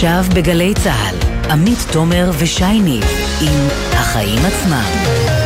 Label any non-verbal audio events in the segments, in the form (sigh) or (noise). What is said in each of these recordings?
עכשיו בגלי צה"ל, עמית תומר ושייני עם החיים עצמם.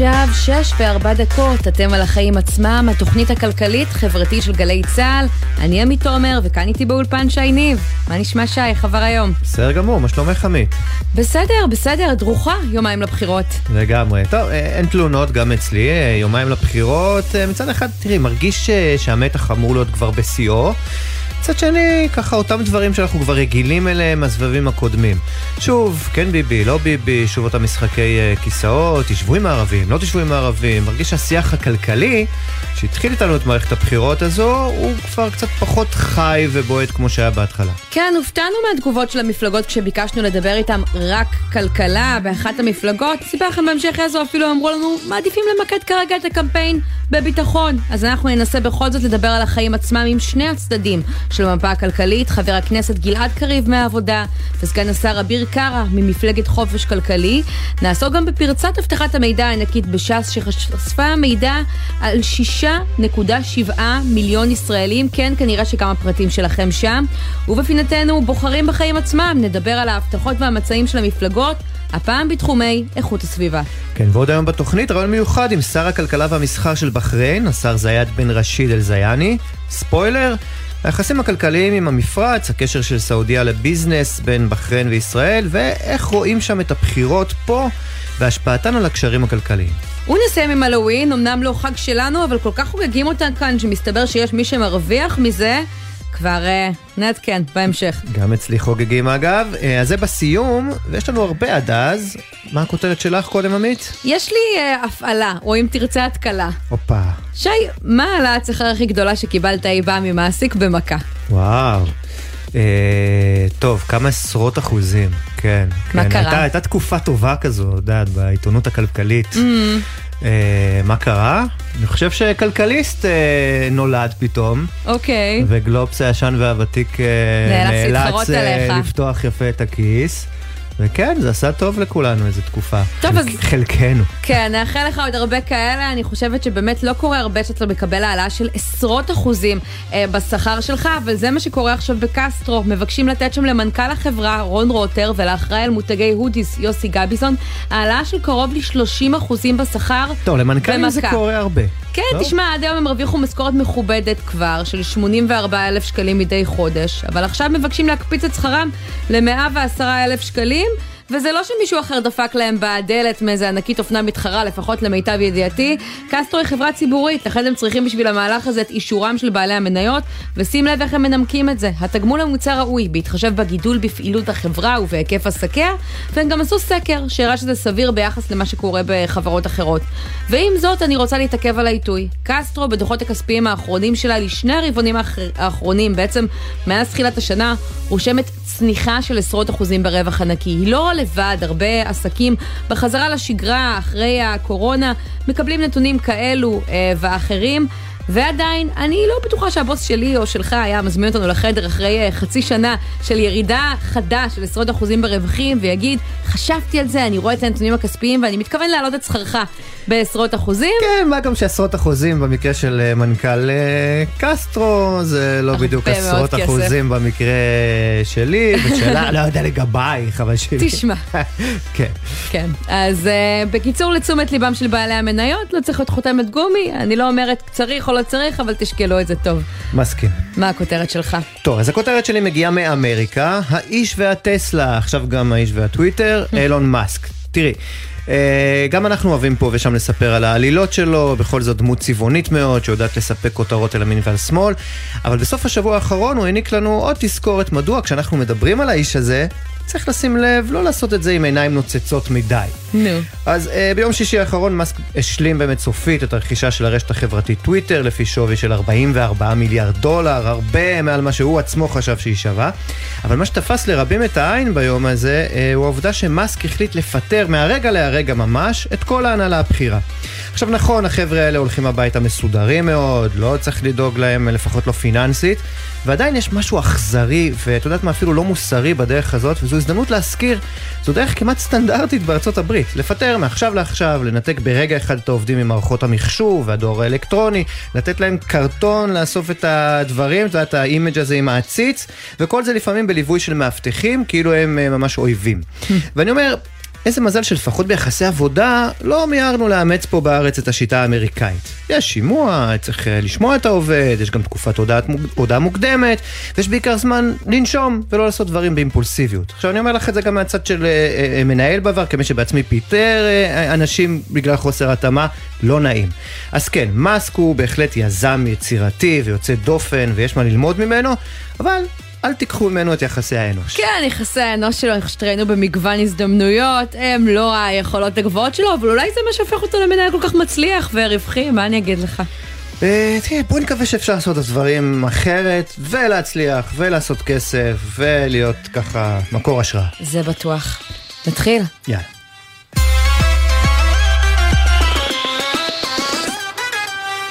עכשיו שש וארבע דקות, אתם על החיים עצמם, התוכנית הכלכלית-חברתית של גלי צה"ל. אני עמית תומר, וכאן איתי באולפן שי ניב. מה נשמע שי? איך עבר היום? בסדר גמור, מה שלומך עמית? בסדר, בסדר, דרוכה יומיים לבחירות. לגמרי. טוב, אה, אין תלונות גם אצלי, אה, יומיים לבחירות. אה, מצד אחד, תראי, מרגיש שהמתח אמור להיות כבר בשיאו. מצד שני, ככה אותם דברים שאנחנו כבר רגילים אליהם מהסבבים הקודמים. שוב, כן ביבי, לא ביבי, שוב אותם משחקי uh, כיסאות, תשבו עם הערבים, לא תשבו עם הערבים. מרגיש שהשיח הכלכלי, שהתחיל איתנו את מערכת הבחירות הזו, הוא כבר קצת פחות חי ובועט כמו שהיה בהתחלה. כן, הופתענו מהתגובות של המפלגות כשביקשנו לדבר איתם רק כלכלה באחת המפלגות. סיפר לכם בהמשך איזו אפילו אמרו לנו, מעדיפים למקד כרגע את הקמפיין בביטחון. אז אנחנו ננסה בכל זאת לדבר על החיים עצמם עם שני הצדדים של המפה הכלכלית, חבר הכנסת גלעד קריב מהעבודה וסגן השר אביר קארה ממפלגת חופש כלכלי. נעסוק גם בפרצת אבטחת המידע הענקית בש"ס שחשפה מידע על 6.7 מיליון ישראלים. כן, כנראה שכמה פרטים שלכם שם. ובפינתנו, בוחרים בחיים עצמם, נדבר על ההבטחות והמצעים של המפלגות. הפעם בתחומי איכות הסביבה. כן, ועוד היום בתוכנית רעיון מיוחד עם שר הכלכלה והמסחר של בחריין, השר זיאד בן רשיד אל-זיאני. ספוילר, היחסים הכלכליים עם המפרץ, הקשר של סעודיה לביזנס בין בחריין וישראל, ואיך רואים שם את הבחירות פה והשפעתן על הקשרים הכלכליים. ונסיים עם הלואוין, אמנם לא חג שלנו, אבל כל כך חוגגים אותה כאן, שמסתבר שיש מי שמרוויח מזה. כבר uh, נעדכן בהמשך. גם אצלי חוגגים אגב. Uh, אז זה בסיום, ויש לנו הרבה עד אז. מה הכותרת שלך קודם, עמית? יש לי uh, הפעלה, או אם תרצה התקלה. הופה. שי, מה העלאת שכר הכי גדולה שקיבלת אי פעם ממעסיק במכה? וואו. Uh, טוב, כמה עשרות אחוזים, כן. מה כן. קרה? הייתה, הייתה תקופה טובה כזו, את יודעת, בעיתונות הכלכלית. Mm. אה, מה קרה? אני חושב שכלכליסט אה, נולד פתאום. אוקיי. וגלובס הישן והוותיק אה, נאלץ, נאלץ לפתוח יפה את הכיס. וכן, זה עשה טוב לכולנו איזה תקופה. טוב, חלק, אז... חלקנו. כן, נאחל לך עוד הרבה כאלה. אני חושבת שבאמת לא קורה הרבה שאתה מקבל העלאה של עשרות אחוזים אה, בשכר שלך, אבל זה מה שקורה עכשיו בקסטרו. מבקשים לתת שם למנכ"ל החברה, רון רוטר, ולאחראי על מותגי הודיס, יוסי גביזון, העלאה של קרוב ל-30 אחוזים בשכר. טוב, למנכ"לים זה קורה הרבה. כן, לא? תשמע, עד היום הם הרוויחו משכורת מכובדת כבר, של 84 אלף שקלים מדי חודש, אבל עכשיו מבקשים להקפיץ את שכרם ל-110 אלף שקלים. וזה לא שמישהו אחר דפק להם בדלת מאיזה ענקית אופנה מתחרה, לפחות למיטב ידיעתי. קסטרו היא חברה ציבורית, לכן הם צריכים בשביל המהלך הזה את אישורם של בעלי המניות, ושים לב איך הם מנמקים את זה. התגמול המוצע ראוי, בהתחשב בגידול בפעילות החברה ובהיקף עסקיה, והם גם עשו סקר שהראה שזה סביר ביחס למה שקורה בחברות אחרות. ועם זאת, אני רוצה להתעכב על העיתוי. קסטרו, בדוחות הכספיים האחרונים שלה לשני הרבעונים האחרונים, בעצם מאז תחילת השנה, רושמת צניחה של עשרות אחוזים ברווח הנקי. היא לא לבד, הרבה עסקים בחזרה לשגרה אחרי הקורונה מקבלים נתונים כאלו אה, ואחרים. ועדיין, אני לא בטוחה שהבוס שלי או שלך היה מזמין אותנו לחדר אחרי uh, חצי שנה של ירידה חדה של עשרות אחוזים ברווחים, ויגיד, חשבתי על זה, אני רואה את הנתונים הכספיים ואני מתכוון להעלות את שכרך בעשרות אחוזים. כן, מה גם שעשרות אחוזים במקרה של uh, מנכ"ל uh, קסטרו, זה לא בדיוק עשרות אחוזים במקרה שלי, (laughs) ושאלה, לא יודע לגבייך, אבל שלי. תשמע. (laughs) כן. כן, אז uh, בקיצור, לתשומת ליבם של בעלי המניות, לא צריך להיות חותמת גומי, אני לא אומרת צריך או לא צריך, אבל תשקלו את זה טוב. מסכים. מה הכותרת שלך? טוב, אז הכותרת שלי מגיעה מאמריקה, האיש והטסלה, עכשיו גם האיש והטוויטר, (laughs) אילון מאסק. תראי. גם אנחנו אוהבים פה ושם לספר על העלילות שלו, בכל זאת דמות צבעונית מאוד, שיודעת לספק כותרות אל המין ועל שמאל, אבל בסוף השבוע האחרון הוא העניק לנו עוד תזכורת מדוע כשאנחנו מדברים על האיש הזה, צריך לשים לב לא לעשות את זה עם עיניים נוצצות מדי. נו. אז אה, ביום שישי האחרון מאסק השלים באמת סופית את הרכישה של הרשת החברתית טוויטר לפי שווי של 44 מיליארד דולר, הרבה מעל מה שהוא עצמו חשב שהיא שווה. אבל מה שתפס לרבים את העין ביום הזה אה, הוא העובדה שמאסק החליט לפטר מהרגע להרגע ממש את כל ההנהלה הבכירה. עכשיו נכון, החבר'ה האלה הולכים הביתה מסודרים מאוד, לא צריך לדאוג להם, לפחות לא פיננסית, ועדיין יש משהו אכזרי, ואת יודעת מה, אפילו לא מוסרי בדרך הזאת, וזו הזדמנות להזכיר, זו דרך כמעט סטנדרטית בארצות הברית. לפטר מעכשיו לעכשיו, לנתק ברגע אחד את העובדים ממערכות המחשוב והדואר האלקטרוני, לתת להם קרטון לאסוף את הדברים, את יודעת, ה image הזה עם העציץ, וכל זה לפעמים בליווי של מאבטחים, כאילו הם אה, ממש אויבים. ואני אומר, איזה מזל שלפחות ביחסי עבודה לא מיהרנו לאמץ פה בארץ את השיטה האמריקאית. יש שימוע, צריך אה, לשמוע את העובד, יש גם תקופת הודעה, הודעה מוקדמת, ויש בעיקר זמן לנשום ולא לעשות דברים באימפולסיביות. עכשיו אני אומר לך את זה גם מהצד של אה, אה, מנהל בעבר, כמי שבעצמי פיטר אה, אנשים בגלל חוסר התאמה, לא נעים. אז כן, מאסק הוא בהחלט יזם יצירתי ויוצא דופן ויש מה ללמוד ממנו, אבל אל תיקחו ממנו את יחסי האנוש. כן, יחסי האנוש שלו, איך שראינו במגוון הזדמנויות, הם לא היכולות הגבוהות שלו, אבל אולי זה מה שהופך אותו למנהל כל כך מצליח ורווחי, מה אני אגיד לך? אה, תראה, בוא נקווה שאפשר לעשות את הדברים אחרת, ולהצליח, ולעשות כסף, ולהיות ככה מקור השראה. זה בטוח. נתחיל. יאללה.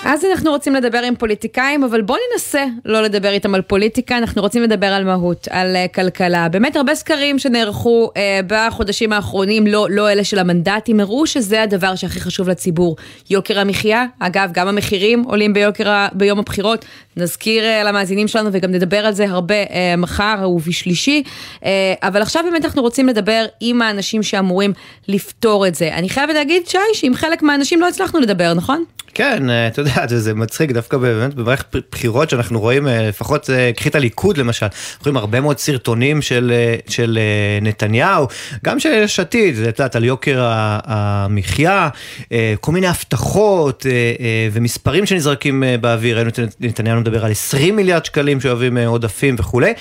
אז אנחנו רוצים לדבר עם פוליטיקאים, אבל בואו ננסה לא לדבר איתם על פוליטיקה, אנחנו רוצים לדבר על מהות, על uh, כלכלה. באמת הרבה סקרים שנערכו uh, בחודשים האחרונים, לא, לא אלה של המנדטים, הראו שזה הדבר שהכי חשוב לציבור. יוקר המחיה, אגב, גם המחירים עולים ביוקר. ביום הבחירות. נזכיר uh, למאזינים שלנו וגם נדבר על זה הרבה uh, מחר ובשלישי. Uh, אבל עכשיו באמת אנחנו רוצים לדבר עם האנשים שאמורים לפתור את זה. אני חייבת להגיד, שי, שעם חלק מהאנשים לא הצלחנו לדבר, נכון? כן, אה, אתה יודע, זה מצחיק דווקא באמת במערכת בחירות שאנחנו רואים, אה, לפחות אה, קחי את הליכוד למשל, אנחנו רואים הרבה מאוד סרטונים של, של נתניהו, גם של יש עתיד, את יודעת, על יוקר המחיה, כל מיני הבטחות ומספרים שנזרקים באוויר, ראינו את נתניהו מדבר על 20 מיליארד שקלים שאוהבים עודפים וכולי.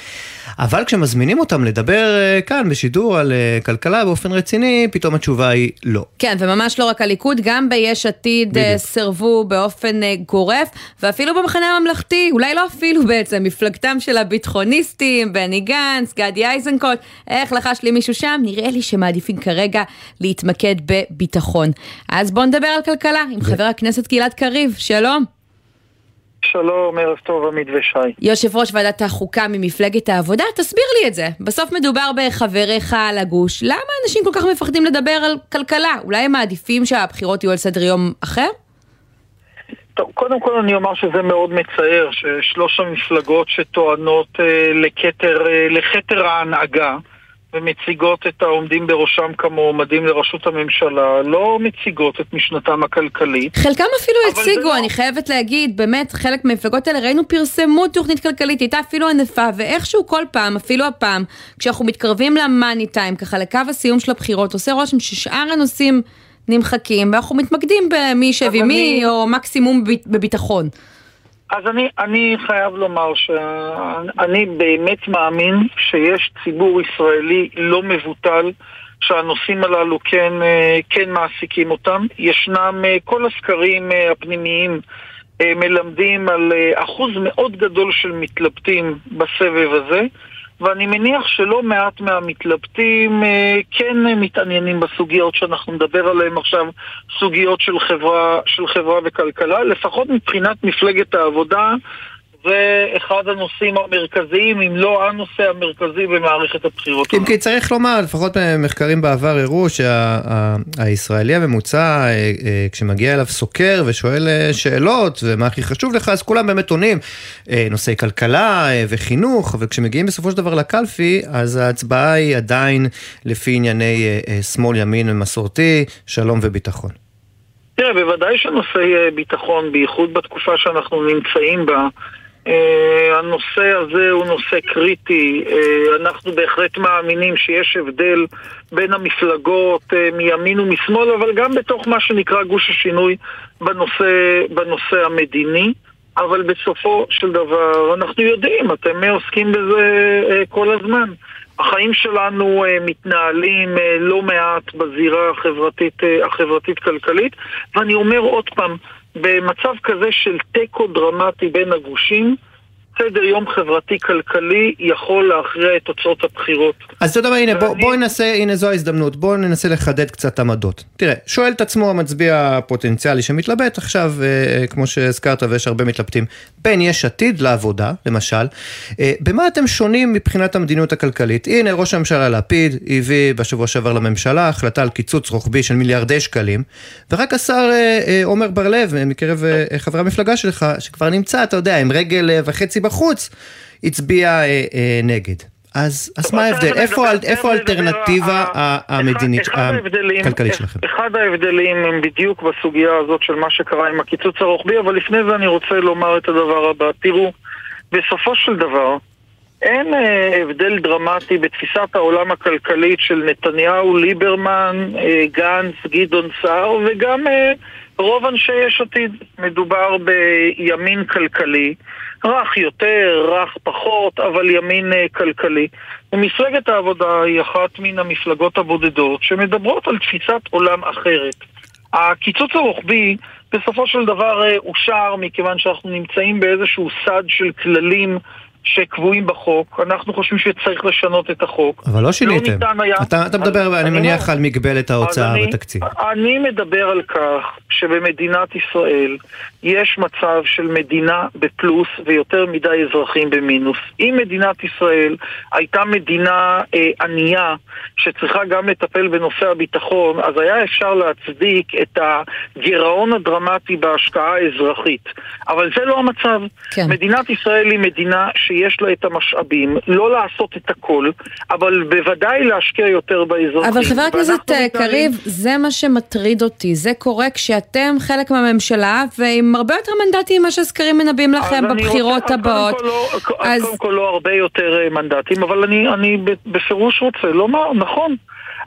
אבל כשמזמינים אותם לדבר uh, כאן בשידור על uh, כלכלה באופן רציני, פתאום התשובה היא לא. כן, וממש לא רק הליכוד, גם ביש עתיד uh, סרבו באופן גורף, ואפילו במחנה הממלכתי, אולי לא אפילו בעצם, מפלגתם של הביטחוניסטים, בני גנץ, גדי איזנקוט, איך לחש לי מישהו שם? נראה לי שמעדיפים כרגע להתמקד בביטחון. אז בואו נדבר על כלכלה עם חבר הכנסת גלעד קריב, שלום. שלום, ערב טוב, עמית ושי. יושב ראש ועדת החוקה ממפלגת העבודה, תסביר לי את זה. בסוף מדובר בחבריך לגוש. למה אנשים כל כך מפחדים לדבר על כלכלה? אולי הם מעדיפים שהבחירות יהיו על סדר יום אחר? טוב, קודם כל אני אומר שזה מאוד מצער ששלוש המפלגות שטוענות אה, לכתר, אה, לכתר ההנהגה ומציגות את העומדים בראשם כמועמדים לראשות הממשלה, לא מציגות את משנתם הכלכלית. חלקם אפילו הציגו, לא... אני חייבת להגיד, באמת, חלק מהמפלגות האלה, ראינו פרסמו תוכנית כלכלית, הייתה אפילו ענפה, ואיכשהו כל פעם, אפילו הפעם, כשאנחנו מתקרבים למאני טיים, ככה לקו הסיום של הבחירות, עושה רושם ששאר הנושאים נמחקים, ואנחנו מתמקדים במי ישב עם מי, או מקסימום בביטחון. אז אני, אני חייב לומר שאני באמת מאמין שיש ציבור ישראלי לא מבוטל שהנושאים הללו כן, אה, כן מעסיקים אותם. ישנם אה, כל הסקרים אה, הפנימיים מלמדים על אחוז מאוד גדול של מתלבטים בסבב הזה. ואני מניח שלא מעט מהמתלבטים אה, כן מתעניינים בסוגיות שאנחנו נדבר עליהן עכשיו, סוגיות של חברה, של חברה וכלכלה, לפחות מבחינת מפלגת העבודה. זה אחד הנושאים המרכזיים, אם לא הנושא המרכזי במערכת הבחירות. אם כי צריך לומר, לפחות מחקרים בעבר הראו שהישראלי שה, הממוצע, אה, אה, כשמגיע אליו סוקר ושואל אה, שאלות, ומה הכי חשוב לך, אז כולם באמת עונים נושאי כלכלה וחינוך, וכשמגיעים בסופו של דבר לקלפי, אז ההצבעה היא עדיין לפי ענייני שמאל, ימין ומסורתי, שלום וביטחון. תראה, בוודאי שנושאי ביטחון, בייחוד בתקופה שאנחנו נמצאים בה, הנושא הזה הוא נושא קריטי. Uh, אנחנו בהחלט מאמינים שיש הבדל בין המפלגות uh, מימין ומשמאל, אבל גם בתוך מה שנקרא גוש השינוי בנושא, בנושא המדיני. אבל בסופו של דבר, אנחנו יודעים, אתם עוסקים בזה כל הזמן. החיים שלנו מתנהלים לא מעט בזירה החברתית, החברתית-כלכלית, ואני אומר עוד פעם, במצב כזה של תיקו דרמטי בין הגושים, סדר יום חברתי-כלכלי יכול להכריע את תוצאות הבחירות. אז אתה יודע מה, הנה, בוא, בוא ננסה, הנה זו ההזדמנות, בוא ננסה לחדד קצת עמדות. תראה, שואל את עצמו המצביע הפוטנציאלי שמתלבט עכשיו, אה, כמו שהזכרת ויש הרבה מתלבטים, בין יש עתיד לעבודה, למשל, אה, במה אתם שונים מבחינת המדיניות הכלכלית? הנה, ראש הממשלה לפיד הביא בשבוע שעבר לממשלה החלטה על קיצוץ רוחבי של מיליארדי שקלים, ורק השר אה, אה, עומר בר-לב, מקרב אה, חברי המפלגה שלך, שכבר נמצא, אתה יודע, עם רגל אה, וחצי בחוץ, הצביע אה, אה, נגד. אז, אז מה ההבדל? איפה, איפה האלטרנטיבה המדינית, הכלכלית שלכם? אחד ההבדלים הם בדיוק בסוגיה הזאת של מה שקרה עם הקיצוץ הרוחבי, אבל לפני זה אני רוצה לומר את הדבר הבא. תראו, בסופו של דבר, אין אה, הבדל דרמטי בתפיסת העולם הכלכלית של נתניהו, ליברמן, אה, גנץ, גדעון סער וגם אה, רוב אנשי יש עתיד. מדובר בימין כלכלי. רך יותר, רך פחות, אבל ימין כלכלי. ומפלגת העבודה היא אחת מן המפלגות הבודדות שמדברות על תפיסת עולם אחרת. הקיצוץ הרוחבי בסופו של דבר אושר מכיוון שאנחנו נמצאים באיזשהו סד של כללים שקבועים בחוק, אנחנו חושבים שצריך לשנות את החוק. אבל לא שיניתם. לא היה... אתה, אתה מדבר, אני, אני מניח, על מגבלת ההוצאה בתקציב. אני מדבר על כך שבמדינת ישראל יש מצב של מדינה בפלוס ויותר מדי אזרחים במינוס. אם מדינת ישראל הייתה מדינה אה, ענייה שצריכה גם לטפל בנושא הביטחון, אז היה אפשר להצדיק את הגירעון הדרמטי בהשקעה האזרחית. אבל זה לא המצב. כן. מדינת ישראל היא מדינה שיש לה את המשאבים, לא לעשות את הכל, אבל בוודאי להשקיע יותר באזרחים. אבל חבר הכנסת אה, קריב, זה מה שמטריד אותי. זה קורה כשאתם חלק מהממשלה ועם הרבה יותר מנדטים ממה שהסקרים מנבאים לכם בבחירות רוצה, הבאות. קודם כל, לא, אז... קודם כל לא הרבה יותר אה, מנדטים, אבל אני, אני בפירוש רוצה לומר, נכון,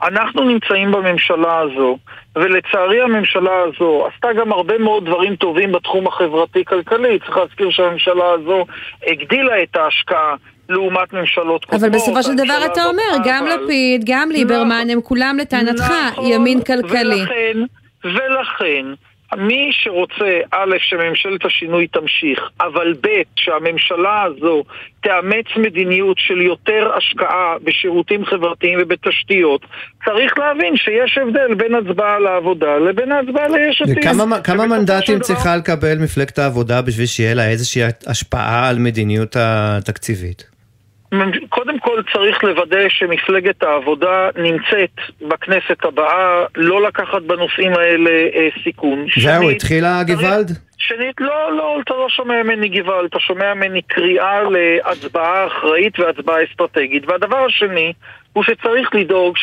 אנחנו נמצאים בממשלה הזו, ולצערי הממשלה הזו עשתה גם הרבה מאוד דברים טובים בתחום החברתי-כלכלי. צריך להזכיר שהממשלה הזו הגדילה את ההשקעה. לעומת ממשלות קודמות. אבל בסופו של דבר אתה אומר, גם לפיד, גם ליברמן, הם כולם לטענתך נכון, ימין כלכלי. ולכן, ולכן, מי שרוצה, א', שממשלת השינוי תמשיך, אבל ב', שהממשלה הזו תאמץ מדיניות של יותר השקעה בשירותים חברתיים ובתשתיות, צריך להבין שיש הבדל בין הצבעה לעבודה לבין ההצבעה ליש עתיד. כמה מנדטים צריכה לקבל מפלגת העבודה בשביל שיהיה לה איזושהי השפעה על מדיניות התקציבית? קודם כל צריך לוודא שמפלגת העבודה נמצאת בכנסת הבאה, לא לקחת בנושאים האלה אה, סיכון. זהו, התחילה גוואלד? שנית, לא, לא, אתה לא שומע ממני גוואלד, אתה שומע ממני קריאה להצבעה אחראית והצבעה אסטרטגית. והדבר השני, הוא שצריך לדאוג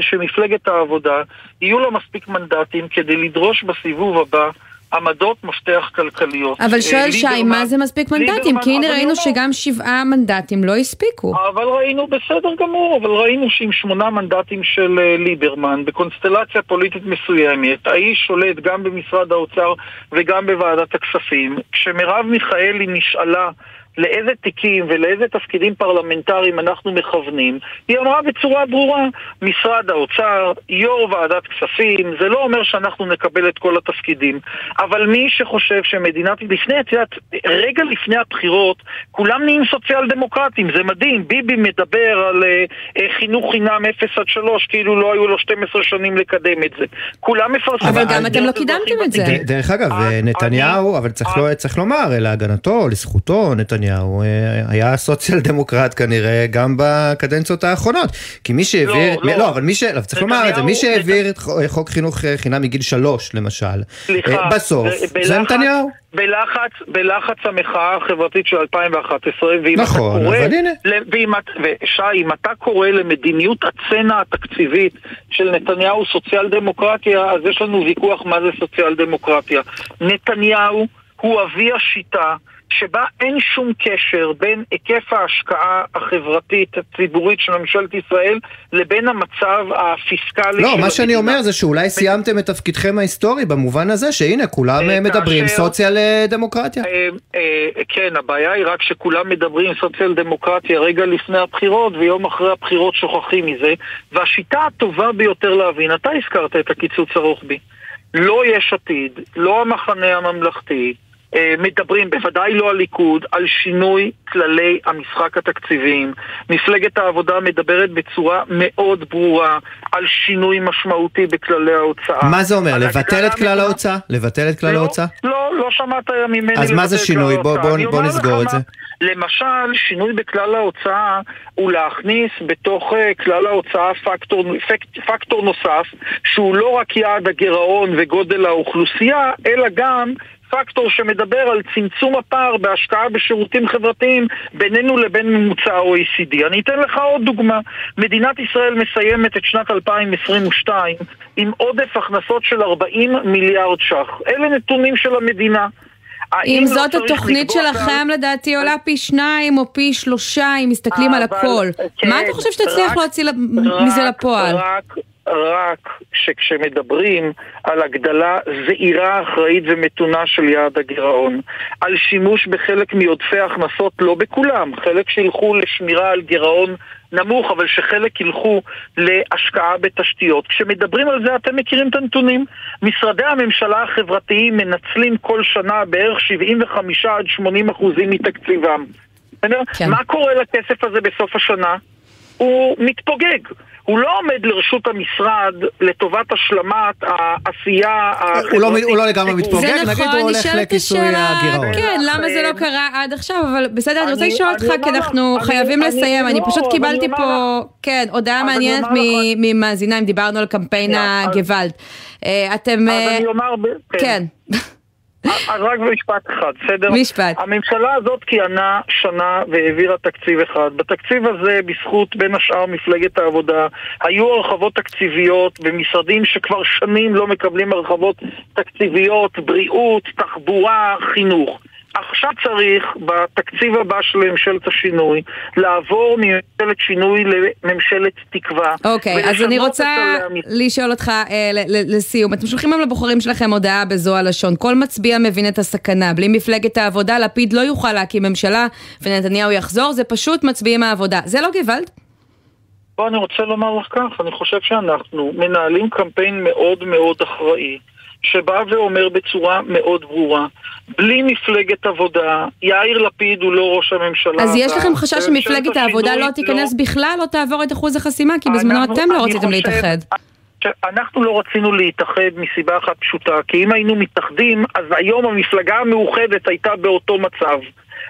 שמפלגת העבודה יהיו לה מספיק מנדטים כדי לדרוש בסיבוב הבא עמדות מפתח כלכליות. אבל אה, שואל שי, מה זה מספיק מנדטים? כי הנה ראינו שגם שבעה מנדטים לא הספיקו. אבל ראינו, בסדר גמור, אבל ראינו שעם שמונה מנדטים של אה, ליברמן, בקונסטלציה פוליטית מסוימת, האיש שולט גם במשרד האוצר וגם בוועדת הכספים. כשמרב מיכאלי נשאלה לאיזה תיקים ולאיזה תפקידים פרלמנטריים אנחנו מכוונים, היא אמרה בצורה ברורה, משרד האוצר, יו"ר ועדת כספים, זה לא אומר שאנחנו נקבל את כל התפקידים, אבל מי שחושב שמדינת, לפני, את יודעת, רגע לפני הבחירות, כולם נהיים סוציאל דמוקרטים, זה מדהים, ביבי מדבר על uh, חינוך חינם 0 עד 3, כאילו לא היו לו 12 שנים לקדם את זה. כולם מפרסמים... אבל גם אתם לא קידמתם את זה. דרך אגב, נתניהו, אבל צריך לומר, להגנתו, לזכותו, נתניהו... נתניהו אה, היה סוציאל דמוקרט כנראה גם בקדנציות האחרונות. כי מי שהעביר, לא, לא, לא אבל מי ש... צריך לומר את זה, מי שהעביר את חוק חינוך אה, חינם מגיל שלוש למשל, סליחה, אה, בסוף, זה נתניהו. בלחץ, בלחץ המחאה החברתית של 2011, ואם נכון, אתה קורא, אבל הנה. ואם, ושי, אם אתה קורא למדיניות הצנע התקציבית של נתניהו סוציאל דמוקרטיה, אז יש לנו ויכוח מה זה סוציאל דמוקרטיה. נתניהו הוא אבי השיטה שבה אין שום קשר בין היקף ההשקעה החברתית הציבורית של ממשלת ישראל לבין המצב הפיסקלי לא, של מה שאני. אומר זה שאולי סיימתם את תפקידכם ההיסטורי במובן הזה שהנה כולם אה, אה, מדברים כאשר- סוציאל אה, דמוקרטיה. אה, אה, כן, הבעיה היא רק שכולם מדברים סוציאל דמוקרטיה רגע לפני הבחירות ויום אחרי הבחירות שוכחים מזה והשיטה הטובה ביותר להבין, אתה הזכרת את הקיצוץ הרוחבי לא יש עתיד, לא המחנה הממלכתי מדברים, בוודאי לא הליכוד, על שינוי כללי המשחק התקציביים. מפלגת העבודה מדברת בצורה מאוד ברורה על שינוי משמעותי בכללי ההוצאה. מה זה אומר? לבטל את כלל ההוצאה? לבטל את כלל לא, ההוצאה? לא, לא שמעת ממני אז מה זה שינוי? בוא- נסגור את זה. למשל, שינוי בכלל ההוצאה הוא להכניס בתוך אה, כלל ההוצאה פקטור, פק- פקטור נוסף, שהוא לא רק יעד הגירעון וגודל האוכלוסייה, אלא גם פקטור שמדבר על צמצום הפער בהשקעה בשירותים חברתיים בינינו לבין ממוצע ה-OECD. אני אתן לך עוד דוגמה. מדינת ישראל מסיימת את שנת 2022 עם עודף הכנסות של 40 מיליארד ש"ח. אלה נתונים של המדינה. אם לא זאת צריך התוכנית שלכם לדעתי עולה פי שניים או פי שלושה אם מסתכלים על הכל. כן, מה אתה חושב שתצליח רק- להוציא רק- מזה לפועל? רק, רק שכשמדברים על הגדלה זעירה, אחראית ומתונה של יעד הגירעון, על שימוש בחלק מעודפי הכנסות, לא בכולם, חלק שילכו לשמירה על גירעון נמוך, אבל שחלק ילכו להשקעה בתשתיות. כשמדברים על זה, אתם מכירים את הנתונים. משרדי הממשלה החברתיים מנצלים כל שנה בערך 75 עד 80 אחוזים מתקציבם. כן. מה קורה לכסף הזה בסוף השנה? הוא מתפוגג. הוא לא עומד לרשות המשרד לטובת השלמת העשייה החברתית. הוא לא- הוא לא לגמרי. מתפוגג, זה נגיד נכון, הוא הולך לכיסוי השאלה, הגירעון. כן, למה זה לא קרה עד עכשיו, אבל בסדר, אני רוצה לשאול אותך, כי אנחנו חייבים לסיים, אני לא, פשוט קיבלתי פה, כן, הודעה מעניינת ממאזינה, אם דיברנו על קמפיין הגוואלד. אה, אתם, אז אה, אני אומר... ב- כן, אז רק במשפט אחד, בסדר? משפט. הממשלה הזאת כיהנה שנה והעבירה תקציב אחד. בתקציב הזה, בזכות בין השאר מפלגת העבודה, היו הרחבות תקציביות במשרדים שכבר שנים לא מקבלים הרחבות תקציביות, בריאות, תחבורה, חינוך. עכשיו צריך, בתקציב הבא של ממשלת השינוי, לעבור מממשלת שינוי לממשלת תקווה. אוקיי, אז ולשנות אני רוצה. לשאול אותך אה, לסיום. אתם שולחים היום לבוחרים שלכם הודעה בזו הלשון. כל מצביע מבין את הסכנה. בלי מפלגת העבודה, לפיד לא יוכל להקים ממשלה ונתניהו יחזור, זה פשוט מצביעים מהעבודה. זה לא גוואלד? פה אני רוצה לומר לך כך, אני חושב שאנחנו מנהלים קמפיין מאוד מאוד אחראי, שבא ואומר בצורה מאוד ברורה, בלי מפלגת עבודה, יאיר לפיד הוא לא ראש הממשלה. אז יש לכם חשש שמפלגת העבודה השינוי לא תיכנס בכלל, לא תעבור את אחוז החסימה? כי בזמנו אנחנו- אתם לא רציתם חושב- להתאחד. אנחנו לא רצינו להתאחד מסיבה אחת פשוטה, כי אם היינו מתאחדים, אז היום המפלגה המאוחדת הייתה באותו מצב.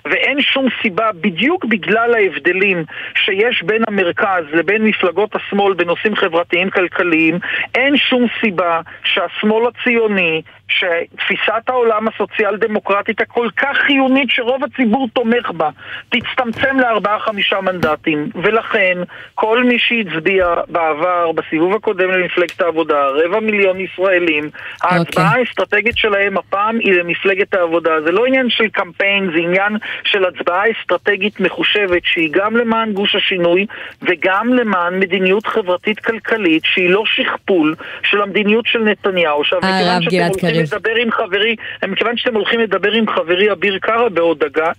ואין שום סיבה, בדיוק בגלל ההבדלים שיש בין המרכז לבין מפלגות השמאל בנושאים חברתיים כלכליים, אין שום סיבה שהשמאל הציוני, שתפיסת העולם הסוציאל דמוקרטית הכל כך חיונית שרוב הציבור תומך בה, תצטמצם לארבעה חמישה מנדטים. ולכן, כל מי שהצביע בעבר, בסיבוב הקודם למפלגת העבודה, רבע מיליון ישראלים, ההצבעה אוקיי. האסטרטגית שלהם הפעם היא למפלגת העבודה. זה לא עניין של קמפיין, זה עניין של הצבעה אסטרטגית מחושבת שהיא גם למען גוש השינוי וגם למען מדיניות חברתית-כלכלית שהיא לא שכפול של המדיניות של נתניהו. עכשיו, מכיוון שאתם הולכים. לדבר עם חברי, מכיוון שאתם הולכים לדבר עם חברי אביר קארה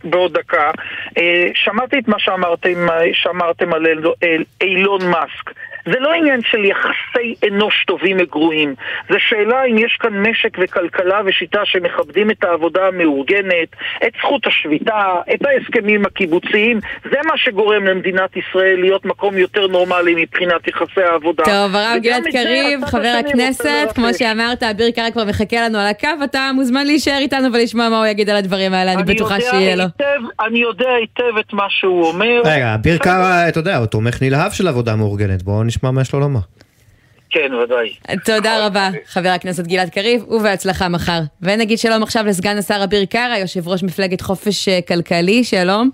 בעוד דקה, אה, שמעתי את מה שאמרתם, אה, שאמרתם על אילון מאסק. זה לא עניין של יחסי אנוש טובים וגרועים, זה שאלה אם יש כאן משק וכלכלה ושיטה שמכבדים את העבודה המאורגנת, את זכות השביתה, את ההסכמים הקיבוציים, זה מה שגורם למדינת ישראל להיות מקום יותר נורמלי מבחינת יחסי העבודה. טוב, הרב גלעד קריב, חבר הכנסת, כמו. שאמרת, אביר קארה כבר מחכה לנו על הקו, אתה מוזמן להישאר איתנו ולשמוע מה הוא יגיד על הדברים האלה, אני בטוחה שיהיה לו. היטב, אני יודע היטב את מה שהוא אומר. רגע, אביר קארה, אתה יודע, הוא תומך נלהב של עבודה מאורגנת, בואו נשמע מה יש לו לומר. כן, ודאי. תודה רבה, חבר הכנסת גלעד קריב, ובהצלחה מחר. ונגיד שלום עכשיו לסגן השר אביר קארה, יושב ראש מפלגת חופש אה, כלכלי, שלום.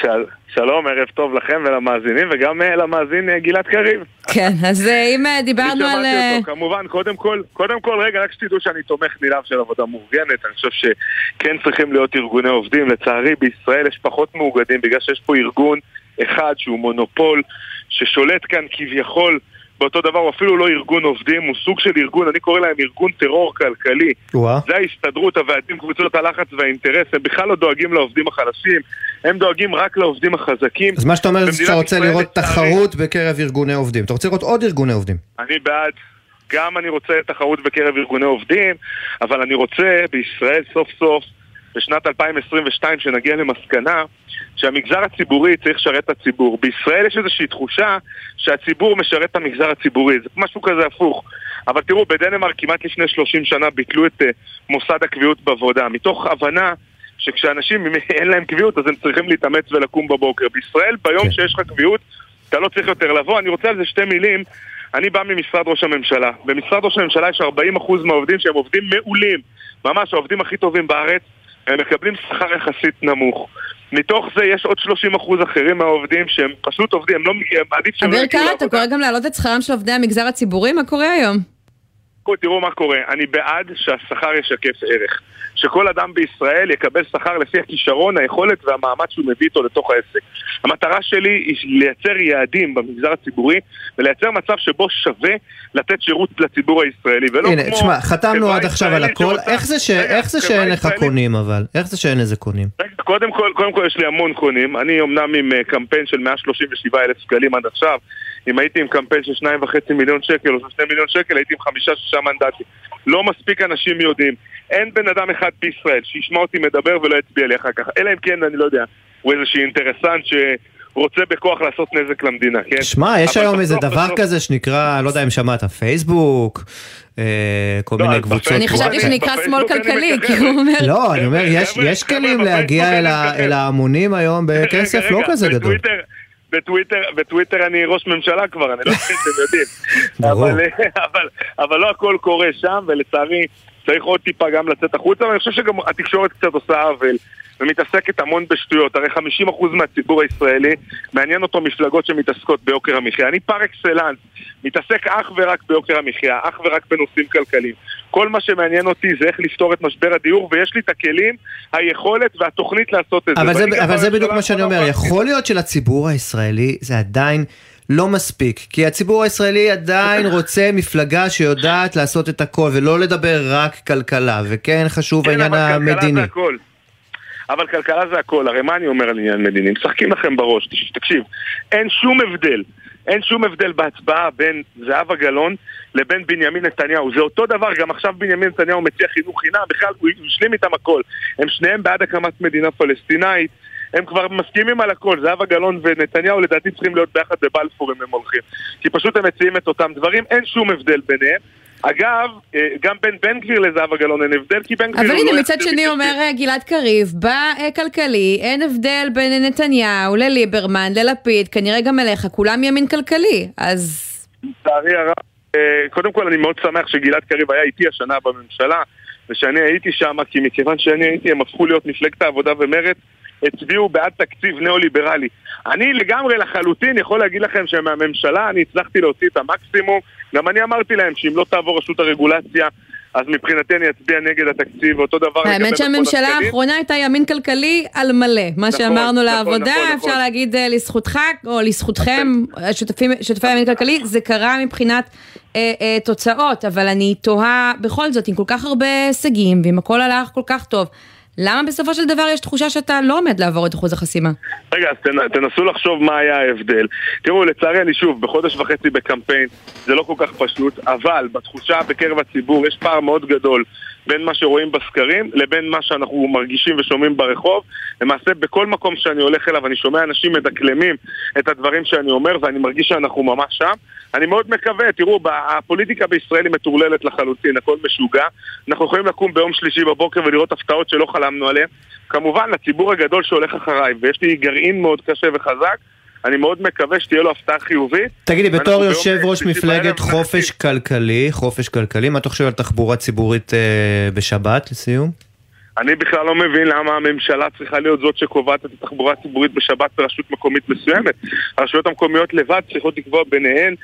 של... שלום, ערב טוב לכם ולמאזינים, וגם uh, למאזין uh, גלעד קריב. כן, אז uh, אם uh, דיברנו על... אותו, כמובן, קודם כל, קודם כל, רגע, רק שתדעו שאני תומך נלהב של עבודה מאורגנת, אני חושב שכן צריכים להיות ארגוני עובדים, לצערי בישראל יש פחות מאוגדים, בגלל שיש פה ארגון אחד שהוא מונופול, ששולט כאן כביכול באותו דבר, הוא אפילו לא ארגון עובדים, הוא סוג של ארגון, אני קורא להם ארגון טרור כלכלי. ווא. זה ההסתדרות, הוועדים, קבוצות הלחץ והאינטרס, הם בכלל לא דואגים לעובדים החלשים, הם דואגים רק לעובדים החזקים. אז מה שאתה אומר זה שאתה רוצה לראות תחרות בקרב ארגוני עובדים. אתה רוצה לראות עוד ארגוני עובדים. אני בעד. גם אני רוצה תחרות בקרב ארגוני עובדים, אבל אני רוצה בישראל סוף סוף, בשנת 2022, שנגיע למסקנה שהמגזר הציבורי צריך לשרת את הציבור. בישראל יש איזושהי תחושה שהציבור משרת את המגזר הציבורי, זה משהו כזה הפוך. אבל תראו, בדנמרק כמעט לפני 30 שנה ביטלו את uh, מוסד הקביעות בעבודה, מתוך הבנה שכשאנשים (laughs) אין להם קביעות אז הם צריכים להתאמץ ולקום בבוקר. בישראל, ביום כן. שיש לך קביעות, אתה לא צריך יותר לבוא. אני רוצה על זה שתי מילים. אני בא ממשרד ראש הממשלה. במשרד ראש הממשלה יש 40% מהעובדים שהם עובדים מעולים. ממש העובדים הכי טובים בארץ. הם מקבלים שכר יחסית נמוך. מתוך זה יש עוד 30 אחוז אחרים מהעובדים שהם פשוט עובדים, הם לא מגיעים, עדיף שהם לא יגיעו לעבודה. אביר קארה, אתה קורא גם להעלות את שכרם של עובדי המגזר הציבורי? מה קורה היום? תראו מה קורה, אני בעד שהשכר ישקף ערך. שכל אדם בישראל יקבל שכר לפי הכישרון, היכולת והמעמד שהוא מביא איתו לתוך העסק. המטרה שלי היא לייצר יעדים במגזר הציבורי ולייצר מצב שבו שווה לתת שירות לציבור הישראלי, ולא הנה, כמו... הנה, תשמע, חתמנו עד עכשיו על הכל, איך זה, ש... איך זה שאין לך קונים אבל? איך זה שאין לזה קונים? קודם כל, קודם כל יש לי המון קונים, אני אמנם עם uh, קמפיין של 137 אלף שקלים עד עכשיו, אם הייתי עם קמפיין של 2.5 מיליון שקל או של 2 מיליון שקל הייתי עם 5-6 מנדטים. לא מספיק אנשים יודעים. אין בן אדם אחד בישראל שישמע אותי מדבר ולא יצביע לי אחר כך. אלא אם כן, אני לא יודע, הוא איזשהו אינטרסנט ש... רוצה בכוח לעשות נזק למדינה, כן? שמע, יש היום איזה דבר כזה שנקרא, לא יודע אם שמעת, פייסבוק, אה, כל לא, מיני קבוצות. אני חשבתי שנקרא שמאל כלכלי, כי הוא אומר... לא, אני אומר, יש כלים להגיע אל ההמונים היום בכסף לא כזה גדול. בטוויטר, בטוויטר אני ראש ממשלה כבר, אני לא יודע אם אתם יודעים. אבל, אבל לא הכל קורה שם, ולצערי צריך עוד טיפה גם לצאת החוצה, ואני חושב שגם התקשורת קצת עושה עוול. ומתעסקת המון בשטויות. הרי 50% מהציבור הישראלי מעניין אותו מפלגות שמתעסקות ביוקר המחיה. אני פר אקסלנס, מתעסק אך ורק ביוקר המחיה, אך ורק בנושאים כלכליים. כל מה שמעניין אותי זה איך לפתור את משבר הדיור, ויש לי את הכלים, היכולת והתוכנית לעשות את אבל זה. זה אבל זה בדיוק מה שאני אומר, יכול להיות שלציבור הישראלי זה עדיין... לא מספיק, כי הציבור הישראלי עדיין רוצה מפלגה שיודעת לעשות את הכל ולא לדבר רק כלכלה, וכן חשוב כן, העניין המדיני. כן, אבל כלכלה זה הכל. אבל כלכלה זה הכל, הרי מה אני אומר על עניין מדיני? משחקים לכם בראש, תקשיב, אין שום הבדל, אין שום הבדל בהצבעה בין זהבה גלאון לבין בנימין נתניהו. זה אותו דבר, גם עכשיו בנימין נתניהו מציע חינוך חינם, בכלל הוא השלים איתם הכל. הם שניהם בעד הקמת מדינה פלסטינאית. הם כבר מסכימים על הכל, זהבה גלאון ונתניהו לדעתי צריכים להיות ביחד בבלפור אם הם הולכים כי פשוט הם מציעים את אותם דברים, אין שום הבדל ביניהם. אגב, אה, גם בין בן גביר לזהבה גלאון אין הבדל, כי בן גביר... אבל הנה, לא מצד שני אומר אה, גלעד קריב, בכלכלי, אין הבדל בין נתניהו לליברמן, ללפיד, כנראה גם אליך, כולם ימין כלכלי, אז... לצערי הרב, אה, קודם כל אני מאוד שמח שגלעד קריב היה איתי השנה בממשלה, ושאני הייתי שם, כי מכיוון שאני הייתי, הם הפכו להיות מפלגת העבודה ומרצ, הצביעו בעד תקציב ניאו-ליברלי. אני לגמרי לחלוטין יכול להגיד לכם שמהממשלה אני הצלחתי להוציא את המקסימום. גם אני אמרתי להם שאם לא תעבור רשות הרגולציה, אז מבחינתי אני אצביע נגד התקציב, אותו דבר האמת שהממשלה האחרונה הייתה ימין כלכלי על מלא. מה נכון, שאמרנו נכון, לעבודה, נכון, אפשר נכון. להגיד אה, לזכותך, או לזכותכם, שותפי ימין כלכלי, זה קרה מבחינת אה, אה, תוצאות, אבל אני תוהה בכל זאת, עם כל כך הרבה הישגים, ואם הכל הלך כל כך טוב. למה בסופו של דבר יש תחושה שאתה לא עומד לעבור את אחוז החסימה? רגע, אז תנסו לחשוב מה היה ההבדל. תראו, לצערי אני שוב, בחודש וחצי בקמפיין, זה לא כל כך פשוט, אבל בתחושה בקרב הציבור יש פער מאוד גדול בין מה שרואים בסקרים לבין מה שאנחנו מרגישים ושומעים ברחוב. למעשה, בכל מקום שאני הולך אליו אני שומע אנשים מדקלמים את הדברים שאני אומר ואני מרגיש שאנחנו ממש שם. אני מאוד מקווה, תראו, הפוליטיקה בישראל היא מטורללת לחלוטין, הכל משוגע. אנחנו יכולים לקום ביום שלישי בבוקר ולראות הפתעות שלא חלמנו עליהן. כמובן, לציבור הגדול שהולך אחריי, ויש לי גרעין מאוד קשה וחזק, אני מאוד מקווה שתהיה לו הפתעה חיובית. תגידי, בתור יושב ראש מפלגת חופש כלכלי, חופש כלכלי, מה אתה חושב על תחבורה ציבורית אה, בשבת, לסיום? אני בכלל לא מבין למה הממשלה צריכה להיות זאת שקובעת את התחבורה הציבורית בשבת ברשות מקומית מסוימת. הרשויות המקומיות לבד צריכות לקבוע ביניהן